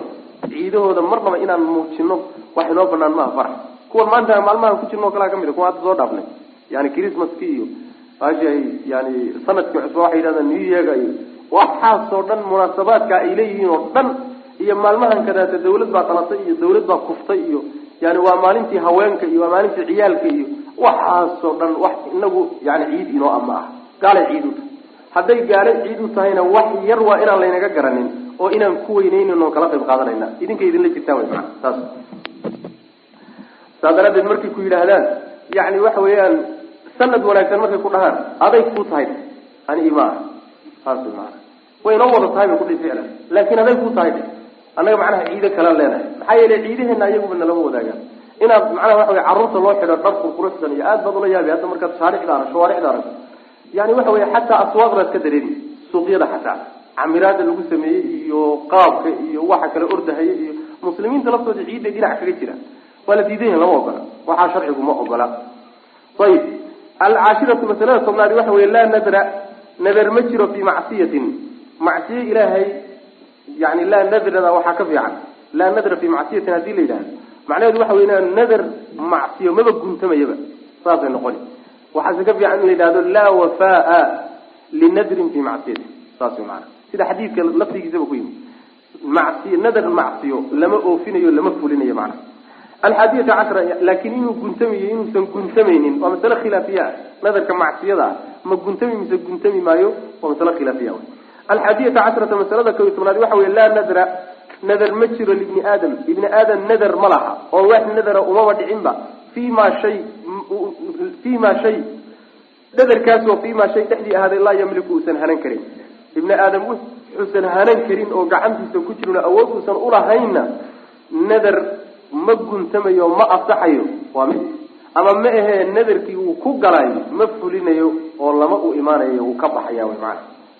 Ciidahooda marnaba inaan muujino wax inoo banaan maaha farax. Kuwan maanta maalmahan ku jirno o kalaa ka mid a kuwa hadda soo dhaafnay. Yani christmaski iyo maashay yani sannadkii cusba waxay yidhahdaan new yearga iyo waxaasoo dhan munaasabaadka ay leeyihiin oo dhan iyo maalmahan kadaata dawlad baa qalatay iyo dawlad baa kuftay iyo yani waa maalintii haweenka iyo waa maalintii ciyaalka iyo waxaasoo dhan wax inagu yani ciid inoo ama ah. Gaalay ciid u tahay. Hadday gaale ciid u tahayna wax yar waa inaan laynaga garanin oo inaan ku weyneynin oo kala qayb qaadanayna. Idinka idinla jirtaan wy maana saas. Saa daraadeed markay ku yidhaahdaan yani waxa weeyaan sanad wanaagsan markay ku dhahaan aday ku tahay. Ani ima ah saas maana way inoo wada tahay bay kudhi ficlan laakin aday ku tahay annaga macnaha ciide kala leenahay. Maxaa yeelay ciidaheena ayaguba nalama wadaagaan inaad macnaha waxa wey carruurta loo xidho dharku quruxsan iyo aad baad ula yaabi hadda markaad shaaricda arag shawaaricda aragto yani waxa wey xataa aswaaqdaad ka dareemi suuqyada xataa. Camiraada lagu sameeyey iyo qaabka iyo waxa kale ordahaya iyo muslimiinta laftooda ciidday dhinac kaga jira. Waa la diidan yahi lama ogola. Waxaa sharcigu ma ogola. Ayib. Alcaashiratu masalada tobnaadi waxa wey laa nadra nadar ma jiro fii macsiyatin. Ilaahay yani laa nadrada waxaa ka fiican laa nadra fii macsiyatin haddii la yidhahdo macnaheedu waxa wey nadar macsiyo maba guntamayaba saasay noqoni waxaase ka fiican in la yidhahdo laa wafaa linadrin fii macsiyatin saas maana sida xadiidka lafdigiisaba ku yimi macsiy nadar macsiyo lama oofinayo lama fulinayo macnaha alxaadiyata cashra laakin inuu guntamayo inuusan guntamaynin waa masale khilaafiya nadarka macsiyada ma guntami mise guntami maayo waa masale khilaafiya alxaadiyata cashrata masalada kow iyo tobnaad waxa wey laa nadra nadar ma jiro libni aadam ibni aadam nadar ma laha oo wax nadara umaba dhicinba fii ma shay fii ma shay nadarkaasoo fii ma shay dhexdii ahaaday laa yamliku uusan hanan karin ibni aadam wuxuusan hanan karin oo gacantiisa ku jirno awood uusan ulahaynna nadar ma guntamayo ma asaxayo waa mid ama ma ahee nadarkii uu ku galayo ma fulinayo oo lama u imaanayo uu ka baxaya wy maana